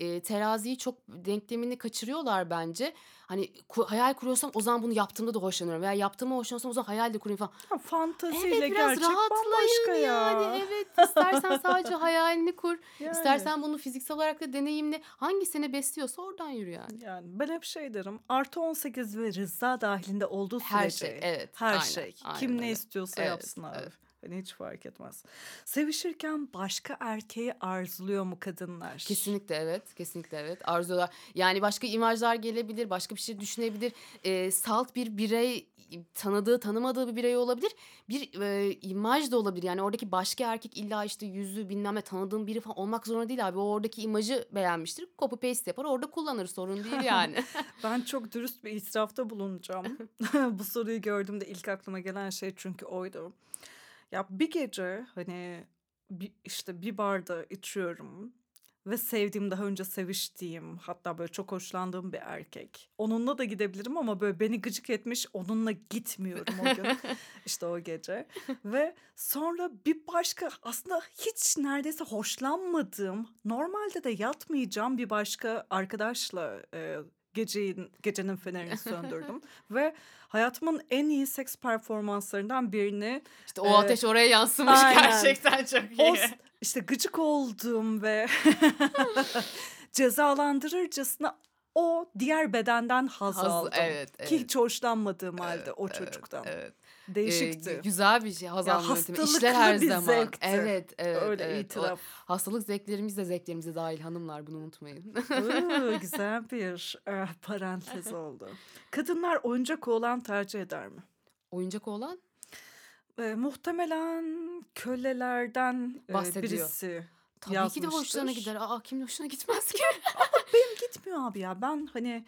e, teraziyi çok denklemini kaçırıyorlar bence. Hani ku- hayal kuruyorsam o zaman bunu yaptığımda da hoşlanıyorum. Veya yaptığımı hoşlanıyorsam o zaman hayal de kurayım falan. Ha, Fantasiyle Evet biraz gerçek bambaşka ya. yani. Evet istersen sadece hayalini kur. Yani. istersen bunu fiziksel olarak da deneyimle. Hangisini besliyorsa oradan yürü yani. Yani ben hep şey derim. Artı 18 ve rıza dahilinde olduğu sürece. Her şey, evet, Her aynen, şey. aynen Kim ne öyle. istiyorsa Evet, yapsın abi. evet. Hani hiç fark etmez. Sevişirken başka erkeği arzuluyor mu kadınlar? Kesinlikle evet. Kesinlikle evet. Arzular. Yani başka imajlar gelebilir. Başka bir şey düşünebilir. Ee, salt bir birey tanıdığı tanımadığı bir birey olabilir. Bir e, imaj da olabilir. Yani oradaki başka erkek illa işte yüzü bilmem ne tanıdığım biri falan olmak zorunda değil abi. O oradaki imajı beğenmiştir. Copy paste yapar orada kullanır. Sorun değil yani. Ben çok dürüst bir itirafta bulunacağım. Bu soruyu gördüğümde ilk aklıma gelen şey çünkü oydu. Ya bir gece hani bir, işte bir barda içiyorum ve sevdiğim daha önce seviştiğim hatta böyle çok hoşlandığım bir erkek. Onunla da gidebilirim ama böyle beni gıcık etmiş onunla gitmiyorum o gün. işte o gece. ve sonra bir başka aslında hiç neredeyse hoşlanmadığım normalde de yatmayacağım bir başka arkadaşla e, gecenin gecenin fenerini söndürdüm ve hayatımın en iyi seks performanslarından birini İşte o Eee, ateş oraya yansımış aynen. gerçekten çok o iyi. s- işte gıcık olduğum ve cezalandırırcasına o diğer bedenden haz, Haz- aldım. evet, Ki evet. hiç hoşlanmadığım halde Evet, o evet, çocuktan. Evet. Değişikti. gü- güzel bir şey haz Ya alma yöntemi. hastalıklı İşler her bir zaman. zevkti. Evet, evet, Öyle evet. O itiraf. hastalık zevklerimiz de zevklerimize dahil hanımlar bunu unutmayın. Oo, güzel bir e, parantez oldu. Kadınlar oyuncak oğlan tercih eder mi? Oyuncak olan E, muhtemelen kölelerden e, birisi tabii ki de hoşlarına yazmıştır. gider. Aa kimin hoşuna gitmez ki? Benim gitmiyor abi ya. Ben hani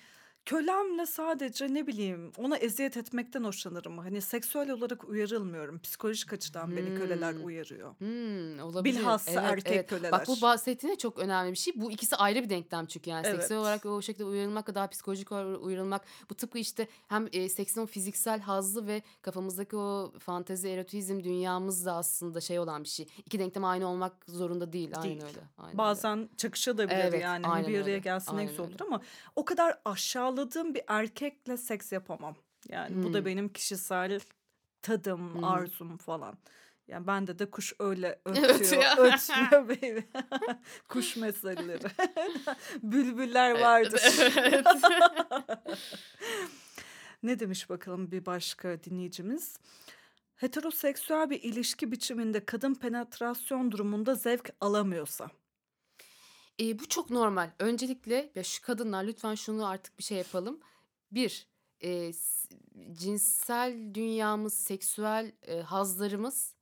kölemle sadece ne bileyim ona eziyet etmekten hoşlanırım. Hani seksüel olarak uyarılmıyorum. Psikolojik açıdan beni köleler Hmm. uyarıyor. Hmm, olabilir. Bilhassa Evet, erkek evet. köleler. Bak bu bahsettiğin de çok önemli bir şey. Bu ikisi ayrı bir denklem çünkü yani Evet. seksüel olarak o şekilde uyarılmak daha psikolojik olarak uyarılmak. Bu tıpkı işte hem e, seksin o fiziksel hazzı ve kafamızdaki o fantezi, erotizm dünyamız da aslında şey olan bir şey. İki denklem aynı olmak zorunda değil. Değil. öyle. Aynen öyle. Bazen çakışabilir Evet, yani. Hani aynen bir araya öyle. gelsin ne Aynen olur öyle. ama o kadar aşağıladığım bir erkekle seks yapamam. Yani bu da Hmm. benim kişisel tadım, Hmm. arzum falan. Yani bende de kuş öyle Ötüyor. ötüyor, ötmüyor baby. kuş meseleleri. Bülbüller vardır. Evet. Ne demiş bakalım bir başka dinleyicimiz? Heteroseksüel bir ilişki biçiminde kadın penetrasyon durumunda zevk alamıyorsa. E, bu çok normal. Öncelikle ya şu kadınlar lütfen şunu artık bir şey yapalım. Bir, e, cinsel dünyamız, seksüel e, hazlarımız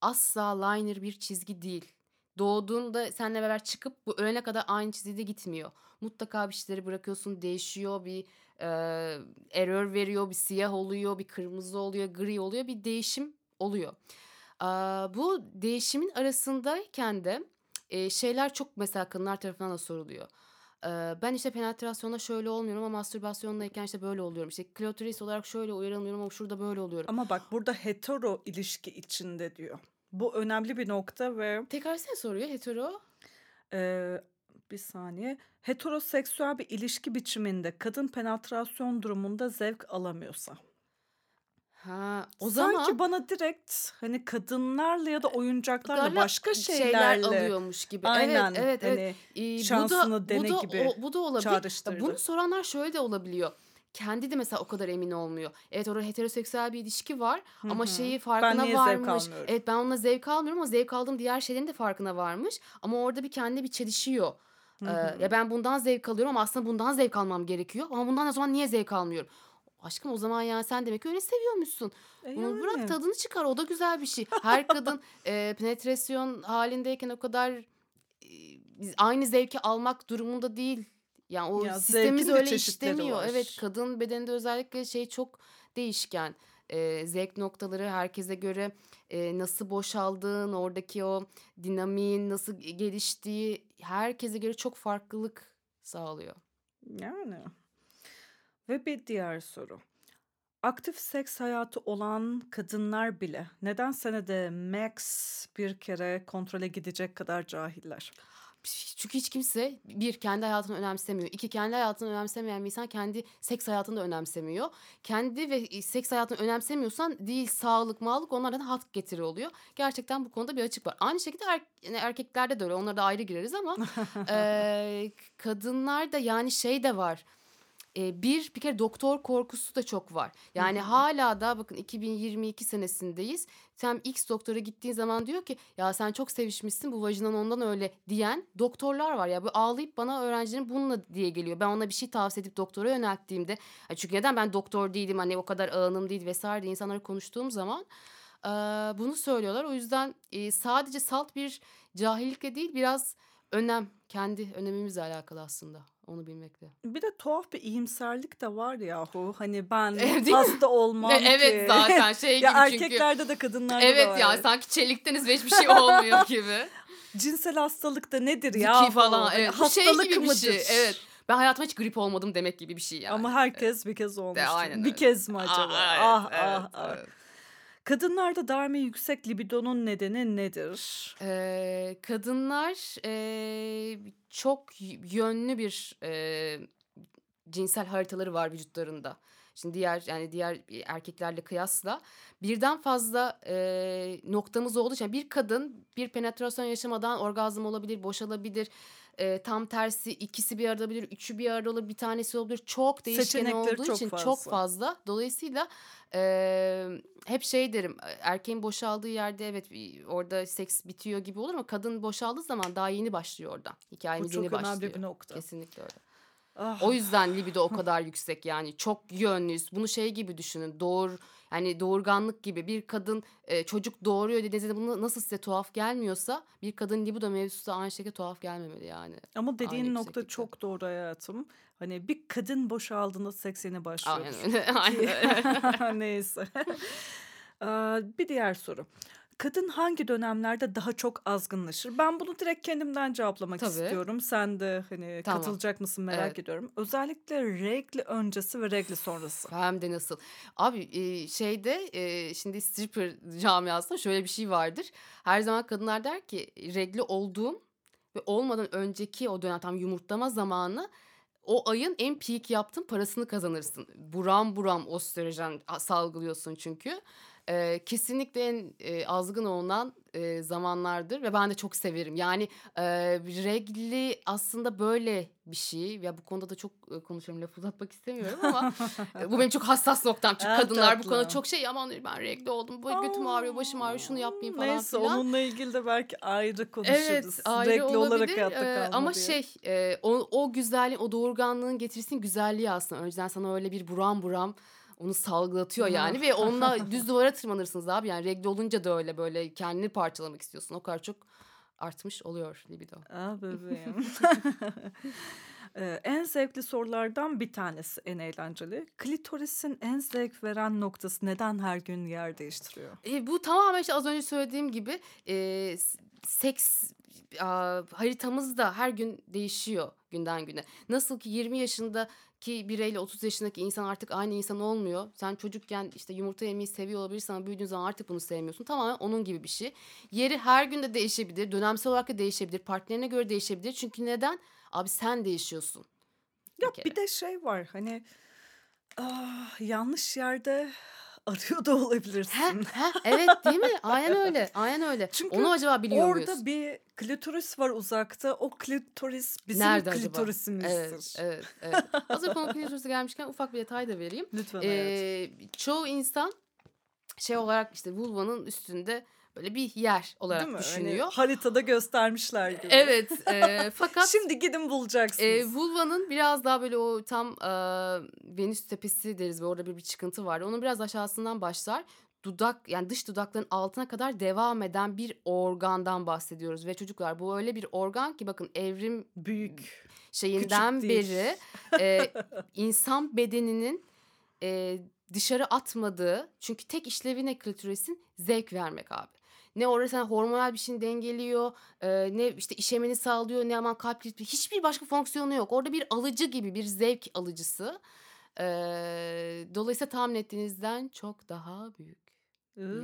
asla linear bir çizgi değil. Doğduğunda seninle beraber çıkıp bu ölene kadar aynı çizgide gitmiyor. Mutlaka bir şeyleri bırakıyorsun, değişiyor, bir e, error veriyor, bir siyah oluyor, bir kırmızı oluyor, gri oluyor, bir değişim oluyor. Aa, bu değişimin arasındayken de e, şeyler çok mesela kadınlar tarafından da soruluyor. Ee, ben işte penetrasyonda şöyle olmuyorum ama mastürbasyondayken işte böyle oluyorum. İşte klitoris olarak şöyle uyarılmıyorum ama şurada böyle oluyorum. Ama bak burada hetero ilişki içinde diyor. Bu önemli bir nokta ve Tekrar sen soruyor hetero. e, bir saniye. Heteroseksüel bir ilişki biçiminde kadın penetrasyon durumunda zevk alamıyorsa. Ha, o Sanki zaman bana direkt hani kadınlarla ya da oyuncaklarla galiba başka şeyler şeylerle alıyormuş gibi. aynen evet, evet, evet. hani Ee, bu da şansını bu dene da gibi o, bu da olabilir. Çağrıştırdı. Bunu soranlar şöyle de olabiliyor. Kendi de mesela o kadar emin olmuyor. Evet orada heteroseksüel bir ilişki var ama şeyi farkına niye zevk varmış. almıyorum? Evet ben onunla zevk almıyorum ama zevk aldığım diğer şeylerin de farkına varmış. Ama orada bir kendi bir çelişiyor. Ee, ya ben bundan zevk alıyorum ama aslında bundan zevk almam gerekiyor. Ama bundan o zaman niye zevk almıyorum? Aşkım o zaman yani sen demek ki öyle seviyormuşsun. E bırak yani. tadını çıkar o da güzel bir şey. Her kadın e, penetrasyon halindeyken o kadar e, aynı zevki almak durumunda değil. Yani o Ya sistemimiz öyle işlemiyor. var. Evet kadın bedeninde özellikle şey çok değişken. E, zevk noktaları herkese göre e, nasıl boşaldığın, oradaki o dinamiğin nasıl geliştiği herkese göre çok farklılık sağlıyor. Yani. Ve bir diğer soru. Aktif seks hayatı olan kadınlar bile neden senede max bir kere kontrole gidecek kadar cahiller? Çünkü hiç kimse bir kendi hayatını önemsemiyor. İki kendi hayatını önemsemeyen bir insan kendi seks hayatını da önemsemiyor. Kendi ve seks hayatını önemsemiyorsan değil sağlık, mağlık onlardan hat getiri oluyor. Gerçekten bu konuda bir açık var. Aynı şekilde er, yani erkeklerde de öyle. Onlara da ayrı gireriz ama e, kadınlar da yani şey de var. E, bir bir kere doktor korkusu da çok var. Yani Hı hı. hala da bakın 2022 senesindeyiz. Sen X doktora gittiğin zaman diyor ki ya sen çok sevişmişsin bu vajinan ondan öyle diyen doktorlar var ya. Bu ağlayıp bana öğrencilerim bununla diye geliyor. Ben ona bir şey tavsiye edip doktora yönelttiğimde çünkü neden ben doktor değilim hani o kadar ağınım değil vesaire diye insanlara konuştuğum zaman e, bunu söylüyorlar. O yüzden e, sadece salt bir cahillikle değil biraz önem kendi önemimizle alakalı aslında onu bilmekle. Bir de tuhaf bir iyimserlik de var yahu. Hani ben Evet, hasta olmam E, ki. evet zaten şey gibi ya çünkü. erkeklerde de kadınlarda da Evet var. ya sanki çelikteniz ve hiçbir şey olmuyor gibi. Cinsel hastalık da nedir ya? Ziki falan evet. Bu şey Hastalık gibi bir mıdır? şey. Evet. Ben hayatımda hiç grip olmadım demek gibi bir şey yani. Ama herkes bir kez olmuştur. aynen bir öyle. kez mi acaba? Aa, evet, ah evet, ah ah. Kadınlarda daimi yüksek libidonun nedeni nedir? Ee, kadınlar ee, çok yönlü bir ee, cinsel haritaları var vücutlarında. Şimdi diğer yani diğer erkeklerle kıyasla birden fazla e, noktamız olduğu için bir kadın bir penetrasyon yaşamadan orgazm olabilir, boşalabilir. E, tam tersi ikisi bir arada olabilir, üçü bir arada olabilir, bir tanesi olabilir. Çok değişken Seçenekleri olduğu çok için fazla. çok fazla. Dolayısıyla e, hep şey derim erkeğin boşaldığı yerde evet orada seks bitiyor gibi olur ama kadın boşaldığı zaman daha yeni başlıyor orada. Bu Hikayemiz çok yeni önemli başlıyor. bir nokta. Kesinlikle öyle. Ah, O yüzden libido o kadar yüksek yani çok yönlüyüz. Bunu şey gibi düşünün. Doğur yani doğurganlık gibi bir kadın e, çocuk doğuruyor dediğinizde bunu nasıl size tuhaf gelmiyorsa bir kadın libido mevzusu da aynı şekilde tuhaf gelmemeli yani. ama dediğin Aynı nokta çok doğru hayatım. Hani bir kadın boşaldığında seks yeni başlıyor. Aynen öyle. Aynen öyle. Neyse. Bir diğer soru. Kadın hangi dönemlerde daha çok azgınlaşır? Ben bunu direkt kendimden cevaplamak Tabii. istiyorum. Sen de hani Tamam. katılacak mısın merak Evet. ediyorum. Özellikle regli öncesi ve regli sonrası. Hem de nasıl. Abi e, şeyde e, şimdi stripper camiasında şöyle bir şey vardır. Her zaman kadınlar der ki regli olduğum ve olmadan önceki o dönem tam yumurtlama zamanı o ayın en peak yaptığın parasını kazanırsın. Buram buram östrojen salgılıyorsun çünkü. E, kesinlikle en e, azgın olunan e, zamanlardır ve ben de çok severim. Yani e, regli aslında böyle bir şey. Ya bu konuda da çok e, konuşuyorum laf uzatmak istemiyorum ama e, bu benim çok hassas noktam. Çünkü Ah, kadınlar bu tatlım. konuda çok şey aman ben regli oldum. Bu götüm ağrıyor, başım ağrıyor, şunu yapmayayım falan Neyse filan. onunla ilgili de belki ayrı konuşuruz. Evet ayrı regli olarak olabilir hayatta Ee, kalma ama diye. şey e, o, o güzelliğin o doğurganlığın getirisinin güzelliği aslında. Önceden sana öyle bir buram buram onu salgılatıyor yani ve onunla düz duvara tırmanırsınız abi. Yani regl olunca da öyle böyle kendini parçalamak istiyorsun. O kadar çok artmış oluyor libido. Ah bebeğim. Ee, en zevkli sorulardan bir tanesi en eğlenceli. Klitorisin en zevk veren noktası neden her gün yer değiştiriyor? E, bu tamamen işte az önce söylediğim gibi e, seks a, haritamız da her gün değişiyor günden güne. Nasıl ki 20 yaşındaki bireyle 30 yaşındaki insan artık aynı insan olmuyor. Sen çocukken işte yumurta yemeyi seviyor olabilirsin ama büyüdüğün zaman artık bunu sevmiyorsun. Tamamen onun gibi bir şey. Yeri her gün de değişebilir. Dönemsel olarak da değişebilir. Partnerine göre değişebilir. Çünkü neden? Abi sen değişiyorsun. Ya kere. bir de şey var hani ah, yanlış yerde arıyor da olabilirsin. Heh, heh, evet değil mi? Aynen öyle. Aynen öyle. Çünkü Onu acaba biliyor Orada muyuz? bir klitoris var uzakta. O klitoris bizim Nerede klitorisimizdir. Evet, evet, evet. Hazır konu klitorisi gelmişken ufak bir detay da vereyim. Lütfen hayatım. Ee, çoğu insan şey olarak işte vulvanın üstünde böyle bir yer olarak Değil mi? Hani düşünüyor. haritada göstermişler gibi. Evet, e, fakat Şimdi gidin bulacaksınız. e, vulvanın biraz daha böyle o tam e, Venüs tepesi deriz ve orada bir, bir çıkıntı var. Onun biraz aşağısından başlar. Dudak yani dış dudakların altına kadar devam eden bir organdan bahsediyoruz ve çocuklar bu öyle bir organ ki bakın evrim Büyük. şeyinden beri e, insan bedeninin e, dışarı atmadığı çünkü tek işlevi ne klitorisin zevk vermek abi. Ne orada sen hormonal bir şeyin dengeliyor, e, ne işte işemeni sağlıyor, ne aman kalp ritmi hiçbir başka fonksiyonu yok. Orada bir alıcı gibi bir zevk alıcısı. E, dolayısıyla tahmin ettiğinizden çok daha büyük.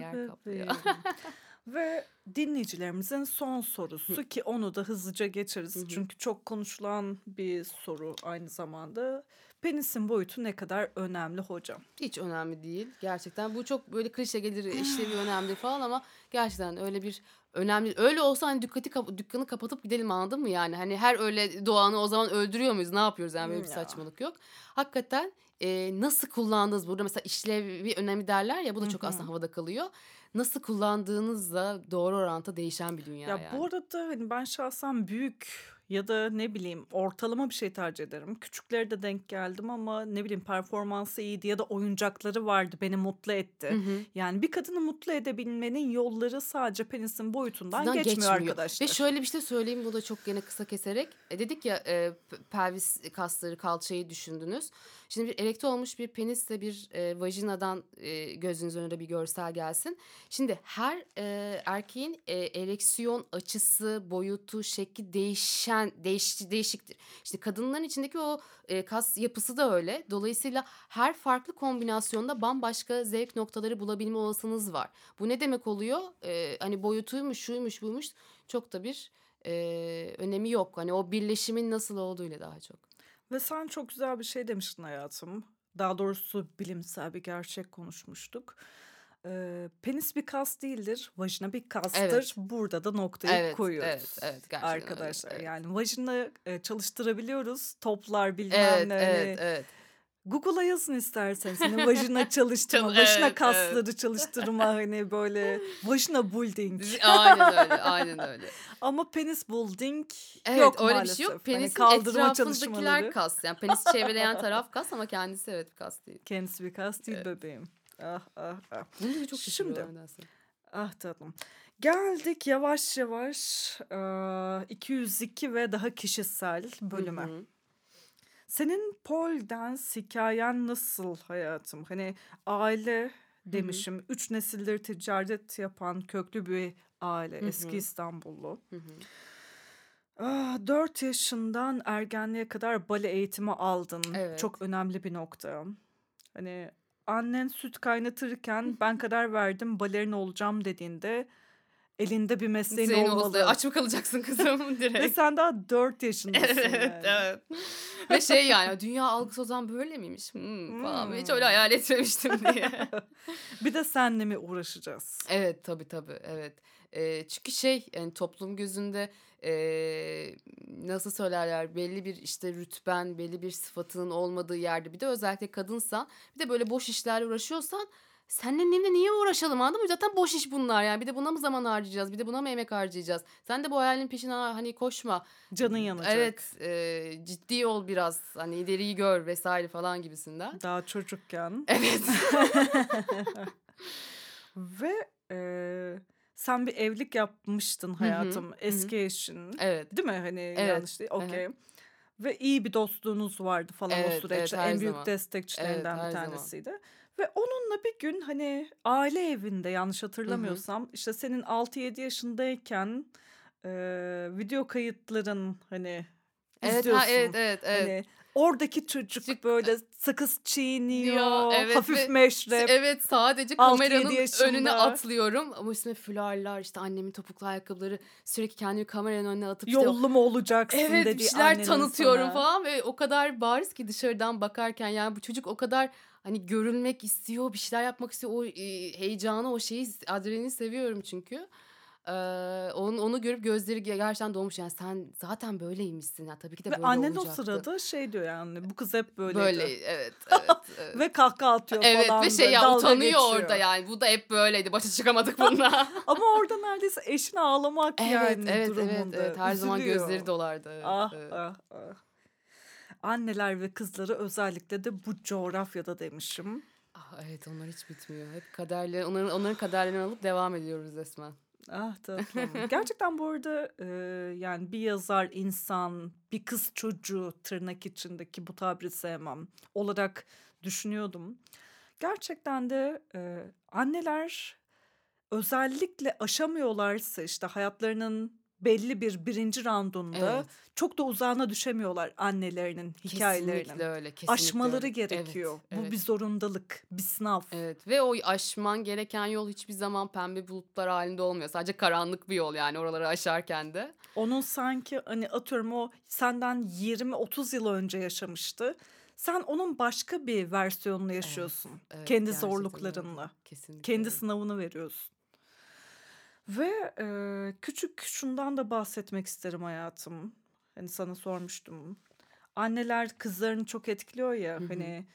yer kaplıyor. Ve dinleyicilerimizin son sorusu ki onu da hızlıca geçeriz. Hı hı. Çünkü çok konuşulan bir soru aynı zamanda. Penisin boyutu ne kadar önemli hocam? Hiç önemli değil. Gerçekten bu çok böyle klişe gelir işlevi önemli falan ama gerçekten öyle bir önemli. Öyle olsa hani dükkati kap- dükkanı kapatıp gidelim anladın mı yani? Hani her öyle doğanı o zaman öldürüyor muyuz? Ne yapıyoruz yani böyle bir Ya. saçmalık yok. Hakikaten e, nasıl kullandığınız burada mesela işlevi önemi derler ya bu da çok aslında havada kalıyor. Nasıl kullandığınızla doğru orantı değişen bir dünya Ya yani. bu arada hani ben şahsen büyük ya da ne bileyim ortalama bir şey tercih ederim. Küçüklere de denk geldim ama ne bileyim performansı iyiydi ya da oyuncakları vardı beni mutlu etti. Hı hı. Yani bir kadını mutlu edebilmenin yolları sadece penisin boyutundan Bizden geçmiyor, arkadaşlar. Ve şöyle bir şey söyleyeyim bu da çok gene kısa keserek. E, dedik ya e, pelvis kasları kalçayı düşündünüz. Şimdi bir erekte olmuş bir penisle bir e, vajinadan e, gözünüz önünde bir görsel gelsin. Şimdi her e, erkeğin e, ereksiyon açısı, boyutu, şekli değişen değiş, değişiktir. İşte kadınların içindeki o e, kas yapısı da öyle. Dolayısıyla her farklı kombinasyonda bambaşka zevk noktaları bulabilme olasılığınız var. Bu ne demek oluyor? E, hani boyutuymuş, şuymuş, buymuş çok da bir e, önemi yok. Hani o birleşimin nasıl olduğuyla daha çok. Ve sen çok güzel bir şey demiştin hayatım. Daha doğrusu bilimsel bir gerçek konuşmuştuk. Ee, penis bir kas değildir, vajina bir kastır. Evet. Burada da noktayı Evet, koyuyoruz. evet, evet, gerçekten öyle, Arkadaşlar evet. yani vajina çalıştırabiliyoruz. Toplar bilmem Evet, ne. evet, hani evet. Google'a yazın isterseniz. Hani vajina çalıştırma, Çal- vajina evet, kasları çalıştırma hani böyle vajina building. Aynen öyle, aynen öyle. Ama penis building Evet, yok öyle maalesef. bir şey yok. Hani Penisin kaldırma etrafındakiler kas. Yani penis çevreleyen taraf kas ama kendisi evet kas değil. Kendisi bir kas değil Evet. bebeğim. Ah ah ah. Bunu çok Şimdi-. Ah tatlım. Geldik yavaş yavaş eee, 202 ve daha kişisel bölüme. Hı hı. Senin pole dance hikayen nasıl hayatım? Hani aile demişim. Üç nesildir ticaret yapan köklü bir aile. Hı hı. Eski İstanbullu. Hı hı. Ah, 4 yaşından ergenliğe kadar bale eğitimi aldın. Evet. Çok önemli bir nokta. Hani annen süt kaynatırken ben karar verdim balerin olacağım dediğinde elinde bir mesleğin Senin olmalı. olsa aç mı kalacaksın kızım direkt. Ve sen daha 4 yaşındasın Evet, yani. evet. Ve şey yani dünya algısı o zaman böyle miymiş hmm, falan. Hiç öyle Hmm. hayal etmemiştim diye. Bir de senle mi uğraşacağız? evet tabii tabii evet. Ee, çünkü şey yani toplum gözünde ee, nasıl söylerler belli bir işte rütben belli bir sıfatının olmadığı yerde bir de özellikle kadınsan bir de böyle boş işlerle uğraşıyorsan Seninle benimle niye uğraşalım anladın mı? Zaten boş iş bunlar yani. Bir de buna mı zaman harcayacağız? Bir de buna mı emek harcayacağız? Sen de bu hayalin peşine hani koşma. Canın yanacak. Evet, e, ciddi ol biraz. Hani ileriyi gör vesaire falan gibisinden. Daha çocukken. Evet. Ve e, sen bir evlilik yapmıştın hayatım. Eski eşin. evet. Değil mi? Hani Evet, yanlış değil. Okey. Ve iyi bir dostluğunuz vardı falan Evet, o evet, süreçte. her en büyük zaman. destekçilerinden Evet, bir her zaman. Ve onunla bir gün hani aile evinde yanlış hatırlamıyorsam işte senin 6-7 yaşındayken e, video kayıtların hani Evet, izliyorsun. ha, evet, evet, evet. Hani oradaki çocuk böyle sakız çiğniyor, evet hafif ve- meşrep. Evet sadece 6-7 kameranın önüne atlıyorum ama üstüne fularlar işte annemin topuklu ayakkabıları sürekli kendimi kameranın önüne atıp işte Yollu mu olacaksın Evet bir dediği şeyler annenin tanıtıyorum sana. falan ve o kadar bariz ki dışarıdan bakarken yani bu çocuk o kadar hani görülmek istiyor bir şeyler yapmak istiyor o e, heyecanı o şeyi adrenalini seviyorum çünkü. Ee, onu, onu görüp gözleri gerçekten dolmuş yani sen zaten böyleymişsin ya tabii ki de Ve böyle annen o olacaktı. sırada şey diyor yani bu kız hep böyleydi. Böyle evet evet. evet. Ve kahkaha atıyor Evet falan. ve şey ya utanıyor geçiyor. orada yani. Bu da hep böyleydi. Başa çıkamadık bununla. Ama orada neredeyse eşine ağlamak evet, yani evet, evet, durumunda. evet. Her zaman Üzülüyor. gözleri dolardı. Evet, Ah evet. ah ah. Anneler ve kızları özellikle de bu coğrafyada demişim. Ah, evet onlar hiç bitmiyor. Hep kaderle onların onların kaderlerini alıp devam ediyoruz resmen. Ah tatlım. Gerçekten bu arada e, yani bir yazar insan, bir kız çocuğu tırnak içindeki bu tabiri sevmem olarak düşünüyordum. Gerçekten de e, anneler özellikle aşamıyorlarsa işte hayatlarının belli bir birinci roundunda Evet. çok da uzağına düşemiyorlar annelerinin hikayelerinin. Kesinlikle öyle. Kesinlikle Aşmaları öyle. gerekiyor. Evet, Bu evet. bir zorundalık, bir sınav. Evet ve o aşman gereken yol hiçbir zaman pembe bulutlar halinde olmuyor. Sadece karanlık bir yol yani oraları aşarken de. Onun sanki hani atıyorum o senden 20-30 yıl önce yaşamıştı. Sen onun başka bir versiyonunu yaşıyorsun. Evet, kendi gerçekten öyle. zorluklarınla. Kesinlikle. Kendi sınavını veriyorsun. Ve e, küçük şundan da bahsetmek isterim hayatım. Hani sana sormuştum. Anneler kızlarını çok etkiliyor ya Hı hı. hani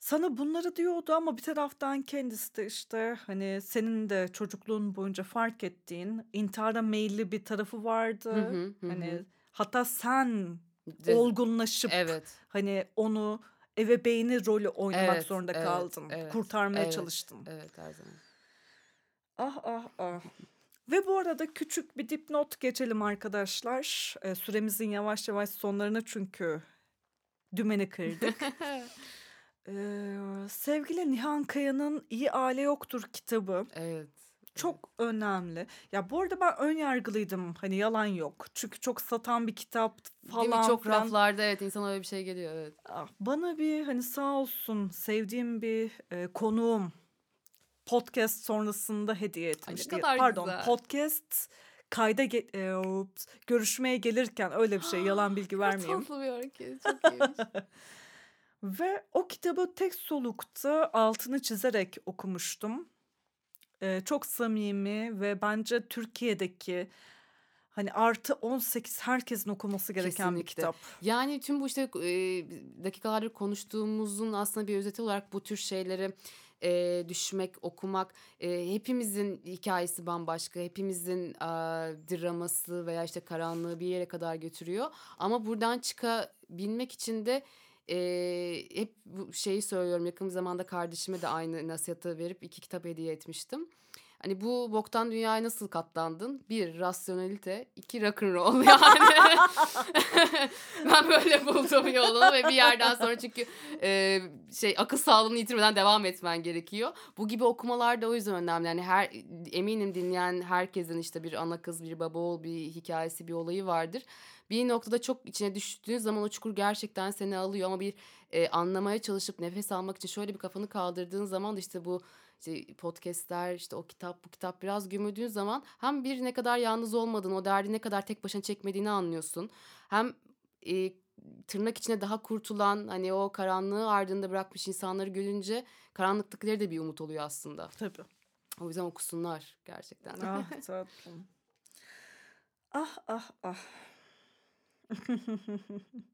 sana bunları diyordu ama bir taraftan kendisi de işte hani senin de çocukluğun boyunca fark ettiğin intihara meyilli bir tarafı vardı. Hı hı, hı Hani hatta sen De- olgunlaşıp Evet. hani onu ebeveyni rolü oynamak Evet, zorunda evet, kaldın. evet, Kurtarmaya evet, çalıştın. Evet her zaman. Ah ah ah. Ve bu arada küçük bir dipnot geçelim arkadaşlar. Ee, süremizin yavaş yavaş sonlarına çünkü dümeni kırdık. Ee, sevgili Nihan Kaya'nın İyi Aile Yoktur kitabı evet. çok önemli. Ya bu arada ben ön yargılıydım. Hani yalan yok. Çünkü çok satan bir kitap Değil mi? falan Çok filan. raflarda evet insan öyle bir şey geliyor evet. Ah, Bana bir hani sağ olsun sevdiğim bir e, konuğum podcast sonrasında hediye etmişti. kadar Pardon güzel. podcast kayda ge- e, görüşmeye gelirken öyle bir şey yalan bilgi vermeyeyim. Tatlı bir hareket. Çok iyiymiş. Ve o kitabı tek solukta altını çizerek okumuştum. Ee, çok samimi ve bence Türkiye'deki hani artı 18 herkesin okuması gereken bir Kesinlikle. kitap. Yani tüm bu işte e, dakikalardır konuştuğumuzun aslında bir özeti olarak bu tür şeyleri e, düşmek, okumak e, hepimizin hikayesi bambaşka. Hepimizin a, draması veya işte karanlığı bir yere kadar götürüyor. Ama buradan çıkabilmek için de e, hep bu şeyi söylüyorum. Yakın zamanda kardeşime de aynı nasihatı verip iki kitap hediye etmiştim. Hani bu boktan dünyaya nasıl katlandın? Bir, rasyonelite. iki rock'n'roll yani. ben böyle buldum yolunu ve bir yerden sonra çünkü e, şey akıl sağlığını yitirmeden devam etmen gerekiyor. Bu gibi okumalar da o yüzden önemli. Yani her eminim dinleyen herkesin işte bir ana kız, bir baba oğul, bir hikayesi, bir olayı vardır. Bir noktada çok içine düştüğün zaman o çukur gerçekten seni alıyor ama bir e, anlamaya çalışıp nefes almak için şöyle bir kafanı kaldırdığın zaman işte bu işte podcastler işte o kitap bu kitap biraz gömüldüğün zaman hem bir ne kadar yalnız olmadığını o derdi ne kadar tek başına çekmediğini anlıyorsun. Hem e, tırnak içine daha kurtulan hani o karanlığı ardında bırakmış insanları görünce karanlıktakileri de bir umut oluyor aslında. Tabii. O yüzden okusunlar gerçekten. Ah tatlım. Ah ah ah.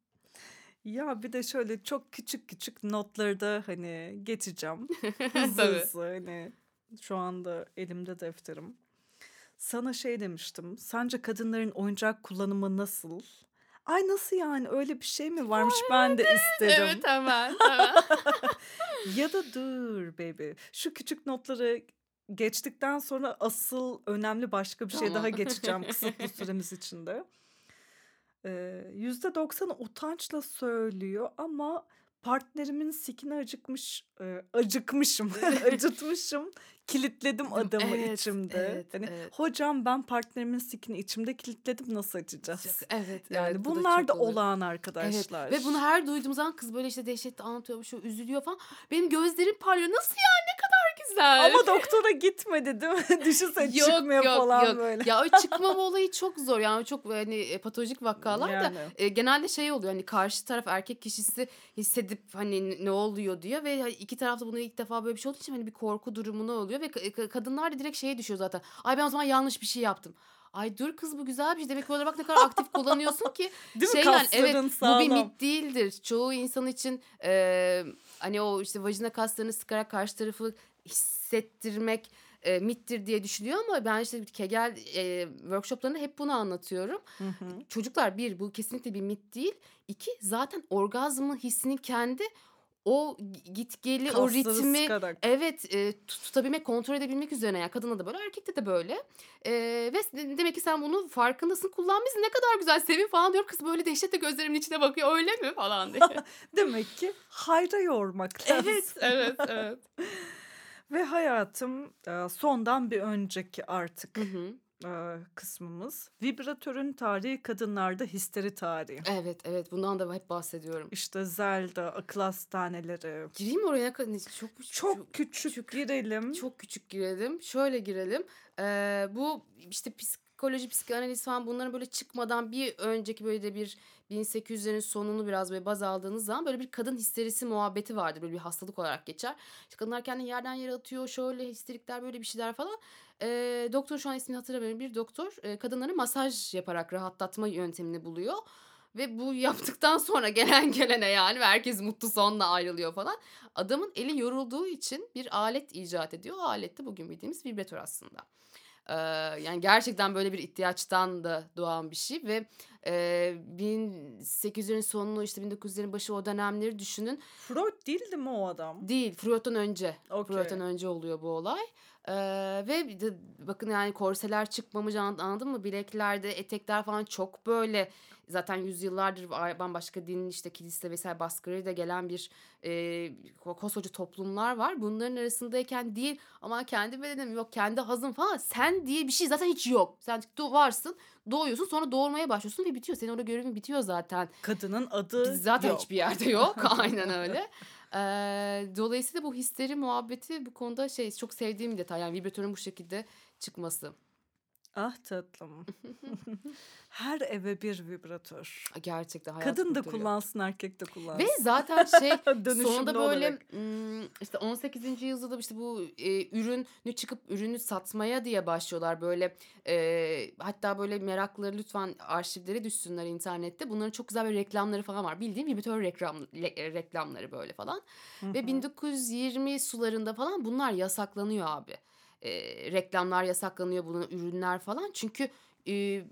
ya bir de şöyle çok küçük küçük notları da hani geçeceğim. Hızlı Tabii. hızlı hani şu anda elimde defterim. Sana şey demiştim. Sence kadınların oyuncak kullanımı nasıl? Ay nasıl yani öyle bir şey mi varmış ben de istedim. evet hemen hemen. Ya da dur baby. Şu küçük notları geçtikten sonra asıl önemli başka bir şey daha Tamam. geçeceğim kısıtlı süremiz içinde. Ee, Yüzde doksanı utançla söylüyor ama partnerimin sikine acıkmış, acıkmışım, acıtmışım, kilitledim adamı Evet, içimde. evet, hani evet. hocam ben partnerimin sikini içimde kilitledim nasıl açacağız? Çok- evet Yani evet, bu da bunlar çok da olur. olağan Evet arkadaşlar. ve bunu her duyduğum zaman kız böyle işte dehşetle anlatıyor, şu üzülüyor falan. Benim gözlerim parlıyor. Nasıl ya? Ne güzel. Ama doktora gitmedi değil mi? Düşünsene çıkmıyor falan böyle. Ya o çıkmama olayı çok zor. Yani çok hani e, patolojik vakalar da Yani. e, genelde şey oluyor. Hani karşı taraf erkek kişisi hissedip hani ne- oluyor diyor ve hani iki tarafta bunu ilk defa böyle bir şey olduğu için hani bir korku durumuna oluyor ve ka- kadınlar da direkt şeye düşüyor zaten. Ay ben o zaman yanlış bir şey yaptım. Ay dur kız bu güzel bir şey. Demek ki orada bak ne kadar aktif kullanıyorsun ki. Değil mi? şey yani evet Kasların bu bir sağlam. mit değildir. Çoğu insan için e, hani o işte vajina kaslarını sıkarak karşı tarafı hissettirmek e, mittir diye düşünüyor ama ben işte Kegel e, workshoplarında hep bunu anlatıyorum. Hı hı. Çocuklar bir bu kesinlikle bir mit değil. İki zaten orgazmın hissinin kendi o git geli o ritmi sıkarak. Evet e, tut- tutabilmek, kontrol edebilmek üzerine. Yani kadına da böyle, erkekte de böyle. E, ve de- demek ki sen bunu farkındasın, kullanmışsın. Ne kadar güzel, sevin falan diyor. Kız böyle dehşetle gözlerimin içine bakıyor. Öyle mi falan diye. Demek ki hayra yormak lazım. evet, evet, evet. Ve hayatım sondan bir önceki artık Hı hı. kısmımız. Vibratörün tarihi kadınlarda histeri tarihi. evet, evet. Bundan da hep bahsediyorum. İşte Zelda, akıl hastaneleri. Gireyim oraya? Ne- Çok, Çok küçük girelim. Çok küçük girelim. Şöyle girelim. Ee, bu işte psikoloji, psikanaliz falan bunların böyle çıkmadan bir önceki böyle de bir 1800'lerin sonunu biraz böyle baz aldığınız zaman böyle bir kadın histerisi muhabbeti vardır. Böyle bir hastalık olarak geçer. İşte kadınlar kendini yerden yere atıyor. Şöyle histerikler böyle bir şeyler falan. Ee, doktor şu an ismini hatırlamıyorum. Bir doktor e, kadınları masaj yaparak rahatlatma yöntemini buluyor. Ve bu yaptıktan sonra gelen gelene yani herkes mutlu sonla ayrılıyor falan. Adamın eli yorulduğu için bir alet icat ediyor. O alet de bugün bildiğimiz vibratör aslında. Yani gerçekten böyle bir ihtiyaçtan da doğan bir şey ve e, 1800'lerin sonunu işte 1900'lerin başı o dönemleri düşünün. Freud değildi mi o adam? Değil Freud'dan önce. Okey. Freud'dan önce oluyor bu olay. Ee, ve de bakın yani korseler çıkmamış an- anladın mı? Bileklerde etekler falan çok böyle zaten yüzyıllardır bambaşka din işte kilise vesaire baskılarıyla gelen bir e, ko- koskoca toplumlar var. Bunların arasındayken değil ama kendi bedenim yok kendi hazım falan sen diye bir şey zaten hiç yok. Sen varsın doğuyorsun sonra doğurmaya başlıyorsun ve bitiyor. Senin orada görevin bitiyor zaten. Kadının adı Biz zaten yok. hiçbir yerde yok. Aynen öyle. Ee, dolayısıyla bu histeri muhabbeti bu konuda şey çok sevdiğim bir detay. Yani vibratörün bu şekilde çıkması. Ah tatlım. Her eve bir vibratör. Gerçekten hayat Kadın da kurtarıyor. kullansın, erkek de Ve kullansın. zaten şey sonunda böyle olarak. ım, işte 18. yüzyılda işte bu e, ürünü çıkıp ürünü satmaya diye başlıyorlar böyle e, hatta böyle meraklıları lütfen arşivlere düşsünler internette bunların çok güzel bir reklamları falan var bildiğim vibratör reklam, le- reklamları böyle falan Hı ve hı. 1920 sularında falan bunlar yasaklanıyor abi E, reklamlar yasaklanıyor bunun ürünler falan çünkü e,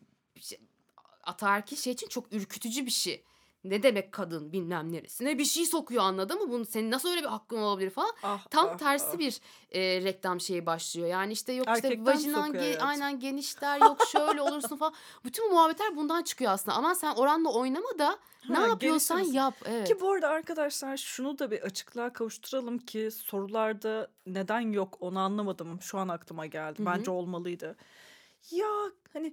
ataerkil şey için çok ürkütücü bir şey. Ne demek kadın bilmem neresine bir şey sokuyor anladın mı? Bunu senin nasıl öyle bir hakkın olabilir falan. Ah Tam ah tersi ah. bir e, reklam şeyi başlıyor. Yani işte yok işte Erkekten vajinan sokuyor ge- hayatım. aynen genişler yok şöyle olursun falan. Bütün bu muhabbetler bundan çıkıyor aslında. Ama sen oranla oynama da ne Ha, yapıyorsan yap. Evet. Ki bu arada arkadaşlar şunu da bir açıklığa kavuşturalım ki sorularda neden yok onu anlamadım. Şu an aklıma geldi. Bence olmalıydı. Ya hani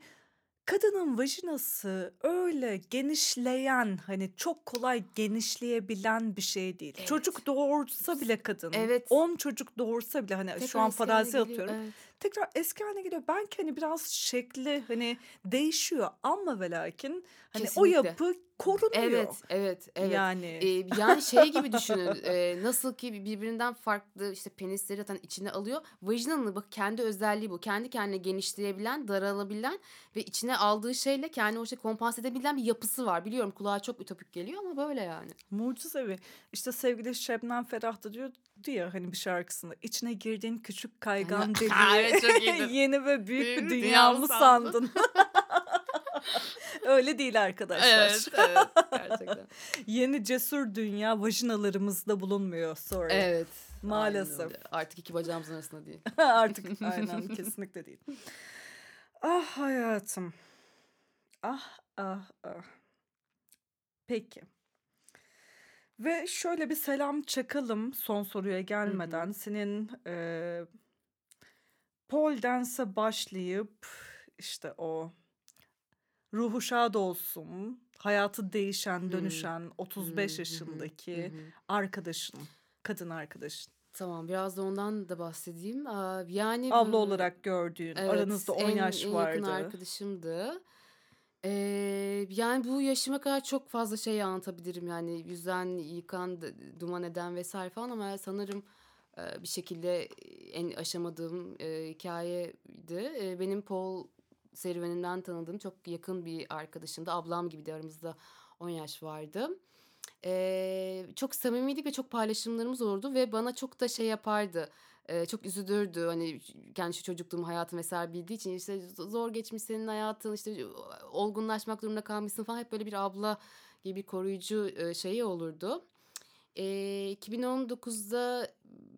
kadının vajinası öyle genişleyen hani çok kolay genişleyebilen bir şey değil. Evet. Çocuk doğursa bile kadın Evet. 10 çocuk doğursa bile hani şu an farazi atıyorum. Evet. Tekrar eski haline geliyor. Belki hani biraz şekli hani değişiyor ama ve lakin hani o Kesinlikle. yapı korunuyor. Evet, evet, evet. Yani Ee, yani şey gibi düşünün. e, nasıl ki birbirinden farklı işte penisleri zaten içine alıyor. Vajinanın bak kendi özelliği bu. Kendi kendine genişleyebilen, daralabilen ve içine aldığı şeyle kendi o şey kompanse edebilen bir yapısı var. Biliyorum kulağa çok ütopik geliyor ama böyle yani. mucizevi. İşte sevgili Şebnem Ferah da diyordu ya hani bir şarkısında içine girdiğin küçük kaygan deliği çok iyiydi. yeni ve büyük Büyük bir dünya dünya mı sandın? Öyle değil arkadaşlar. Evet, evet gerçekten. Yeni cesur dünya vajinalarımızda bulunmuyor. Sorry. Evet. Maalesef. Artık iki bacağımızın arasında değil. Artık aynen kesinlikle değil. Ah hayatım. Ah ah ah. Peki. Ve şöyle bir selam çakalım son soruya gelmeden. Senin e, pole dance'a başlayıp işte o ruhu şad olsun, hayatı değişen, Hmm. dönüşen 35 Hmm, hı hı, yaşındaki hı hı. arkadaşın, kadın arkadaşın. Tamam biraz da ondan da bahsedeyim. Yani Abla olarak gördüğün, Evet, aranızda 10 en, yaş en vardı. yakın arkadaşımdı. Ee, yani bu yaşıma kadar çok fazla şey anlatabilirim. Yani yüzden, yıkan, duman eden vesaire falan ama sanırım bir şekilde en aşamadığım e, hikayeydi. E, benim Paul serüveninden tanıdığım çok yakın bir arkadaşımdı. Ablam gibi de aramızda 10 yaş vardı. Ee, çok samimiydik ve çok paylaşımlarımız olurdu ve bana çok da şey yapardı. Ee, çok üzülürdü hani kendi çocukluğum hayatım vesaire bildiği için işte zor geçmiş senin hayatın işte olgunlaşmak durumunda kalmışsın falan hep böyle bir abla gibi bir koruyucu e, şeyi olurdu. Ee, 2019'da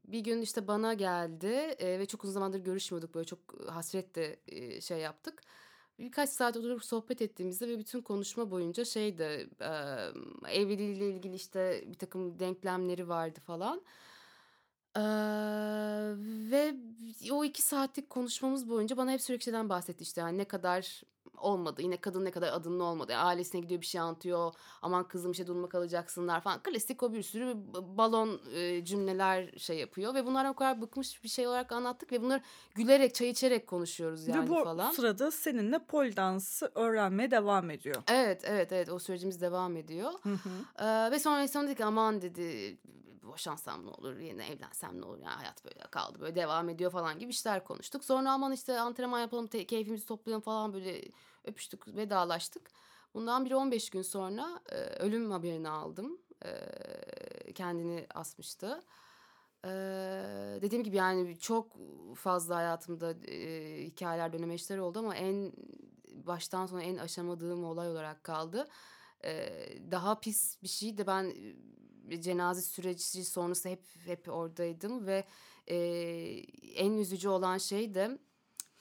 bir gün işte bana geldi e, ve çok uzun zamandır görüşmüyorduk böyle çok hasretle e, şey yaptık. Birkaç saat oturup sohbet ettiğimizde ve bütün konuşma boyunca şeydi e, evliliğiyle ilgili işte bir takım denklemleri vardı falan. Eee, ve o iki saatlik konuşmamız boyunca bana hep sürekli şeyden bahsetti işte yani ne kadar olmadı yine kadın ne kadar adımlı olmadı Yani ailesine gidiyor bir şey anlatıyor aman kızım işte duruma kalacaksınlar falan klasik o bir sürü balon e, cümleler şey yapıyor ve bunlardan o kadar bıkmış bir şey olarak anlattık ve bunları gülerek çay içerek konuşuyoruz yani Ve bu falan. sırada seninle pole dansı öğrenmeye devam ediyor. Evet evet evet o sürecimiz devam ediyor. Ee, ve sonra sonra dedi ki aman dedi boşansam ne olur yine evlensem ne olur yani hayat böyle kaldı böyle devam ediyor falan gibi işler konuştuk. Sonra aman işte antrenman yapalım te- keyfimizi toplayalım falan böyle öpüştük vedalaştık. Bundan bir 15 gün sonra e, ölüm haberini aldım. E, kendini asmıştı. E, dediğim gibi yani çok fazla hayatımda e, hikayeler dönemeçler oldu ama en baştan sona en aşamadığım olay olarak kaldı. Eee, daha pis bir şey de ben cenaze süreci sonrası hep hep oradaydım ve eee, en üzücü olan şey de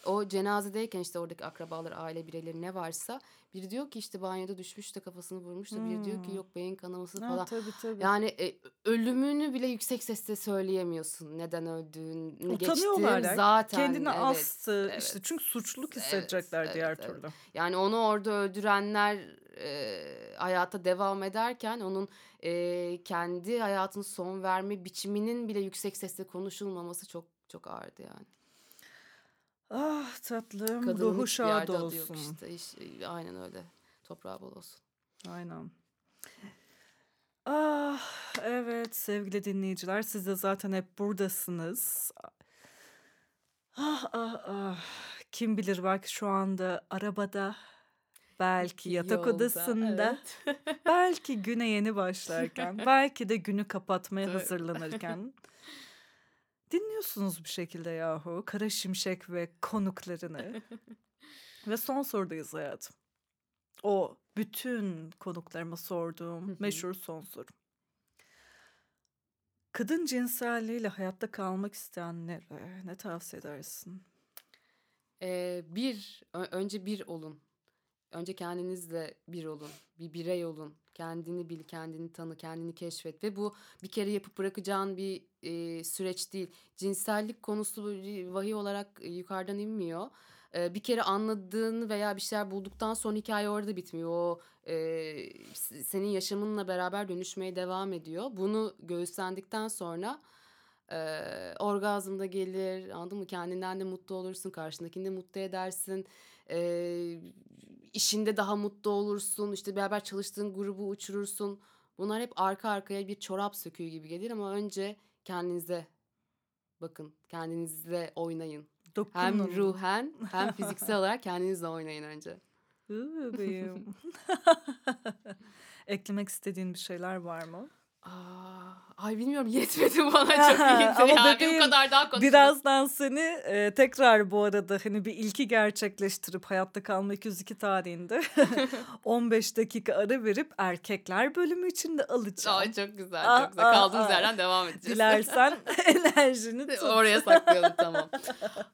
o cenazedeyken işte oradaki akrabalar, aile bireyleri ne varsa biri diyor ki işte banyoda düşmüş de kafasını vurmuş da biri diyor ki Hmm. yok beyin kanaması Ha, falan. tabii tabii. Yani e, ölümünü bile yüksek sesle söyleyemiyorsun. Neden öldüğünü Utanıyorlar geçtim zaten. Kendini evet, astı evet. işte çünkü suçluluk Evet, hissedecekler evet, diğer evet. türlü. Yani onu orada öldürenler e, hayata devam ederken onun e, kendi hayatını son verme biçiminin bile yüksek sesle konuşulmaması çok çok ağırdı yani. Ah tatlım. Kadının Ruhu şad olsun. işte. Hiç- aynen öyle. Toprağı bol olsun. Aynen. Ah evet sevgili dinleyiciler siz de zaten hep buradasınız. Ah ah ah. Kim bilir belki şu anda arabada, belki yatak Yolda, odasında, evet. belki güne yeni başlarken, belki de günü kapatmaya hazırlanırken dinliyorsunuz bir şekilde yahu Kara Şimşek ve konuklarını. Ve son sorudayız hayatım. O bütün konuklarıma sorduğum meşhur son soru. Kadın cinselliğiyle hayatta kalmak isteyenlere ne tavsiye edersin? Ee, bir, önce bir olun. Önce kendinizle bir olun. Bir birey olun. Kendini bil, kendini tanı, kendini keşfet. Ve bu bir kere yapıp bırakacağın bir e, süreç değil. Cinsellik konusu vahiy olarak e, yukarıdan inmiyor. E, bir kere anladığın veya bir şeyler bulduktan sonra hikaye orada bitmiyor. O e, senin yaşamınla beraber dönüşmeye devam ediyor. Bunu göğüslendikten sonra e, orgazm da gelir. Anladın mı? Kendinden de mutlu olursun. Karşındakini de mutlu edersin. E, işinde daha mutlu olursun. İşte beraber çalıştığın grubu uçurursun. Bunlar hep arka arkaya bir çorap söküğü gibi gelir ama önce kendinize bakın. Kendinizle oynayın. Hem Dokunun. ruhen hem fiziksel olarak kendinizle oynayın önce. Bebeğim. Eklemek istediğin bir şeyler var mı? Aa, ay bilmiyorum yetmedi bana çok iyiydi Ama yani bebeğim, bu kadar daha. Birazdan seni e, tekrar bu arada hani bir ilki gerçekleştirip Hayatta Kalma 202 tarihinde 15 dakika ara verip erkekler bölümü için de alacağım. Ay çok güzel Aa, çok güzel. aa, Kaldığımız aa. yerden devam edeceğiz. Dilersen enerjini tut. Oraya saklayalım tamam.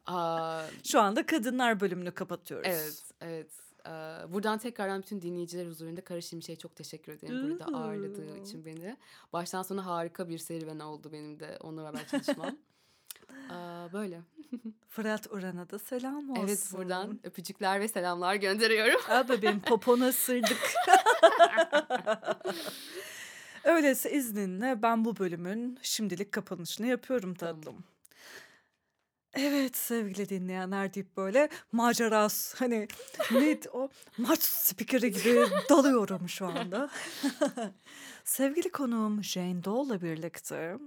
Aa, Şu anda kadınlar bölümünü kapatıyoruz. evet evet. Buradan tekrardan bütün dinleyiciler huzurunda Kara Şimşek'e çok teşekkür ederim. Burada ağırladığı için beni. Baştan sona harika bir serüven oldu benim de onunla beraber çalışmam. Böyle. Fırat Uran'a da selam olsun. Evet buradan öpücükler ve selamlar gönderiyorum. Aa bebeğim popona sırdık. Öyleyse izninle ben bu bölümün şimdilik kapanışını yapıyorum tatlım. Tamam. Evet sevgili dinleyenler deyip böyle maceras hani ne o maç spikeri gibi dalıyorum şu anda. sevgili konuğum Jane Dole'la birlikte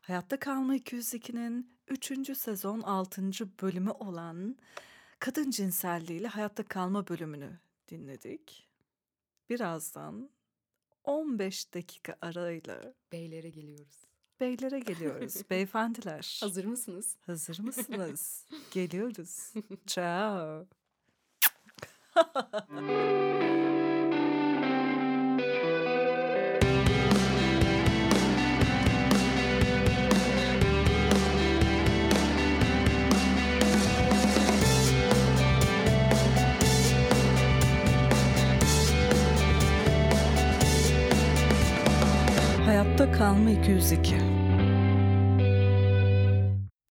Hayatta Kalma 202'nin 3. sezon 6. bölümü olan Kadın Cinselliğiyle Hayatta Kalma bölümünü dinledik. Birazdan 15 dakika arayla Beylere geliyoruz. Beylere geliyoruz. Beyefendiler. Hazır mısınız? Hazır mısınız? Geliyoruz. Ciao. Hayatta kalma 202.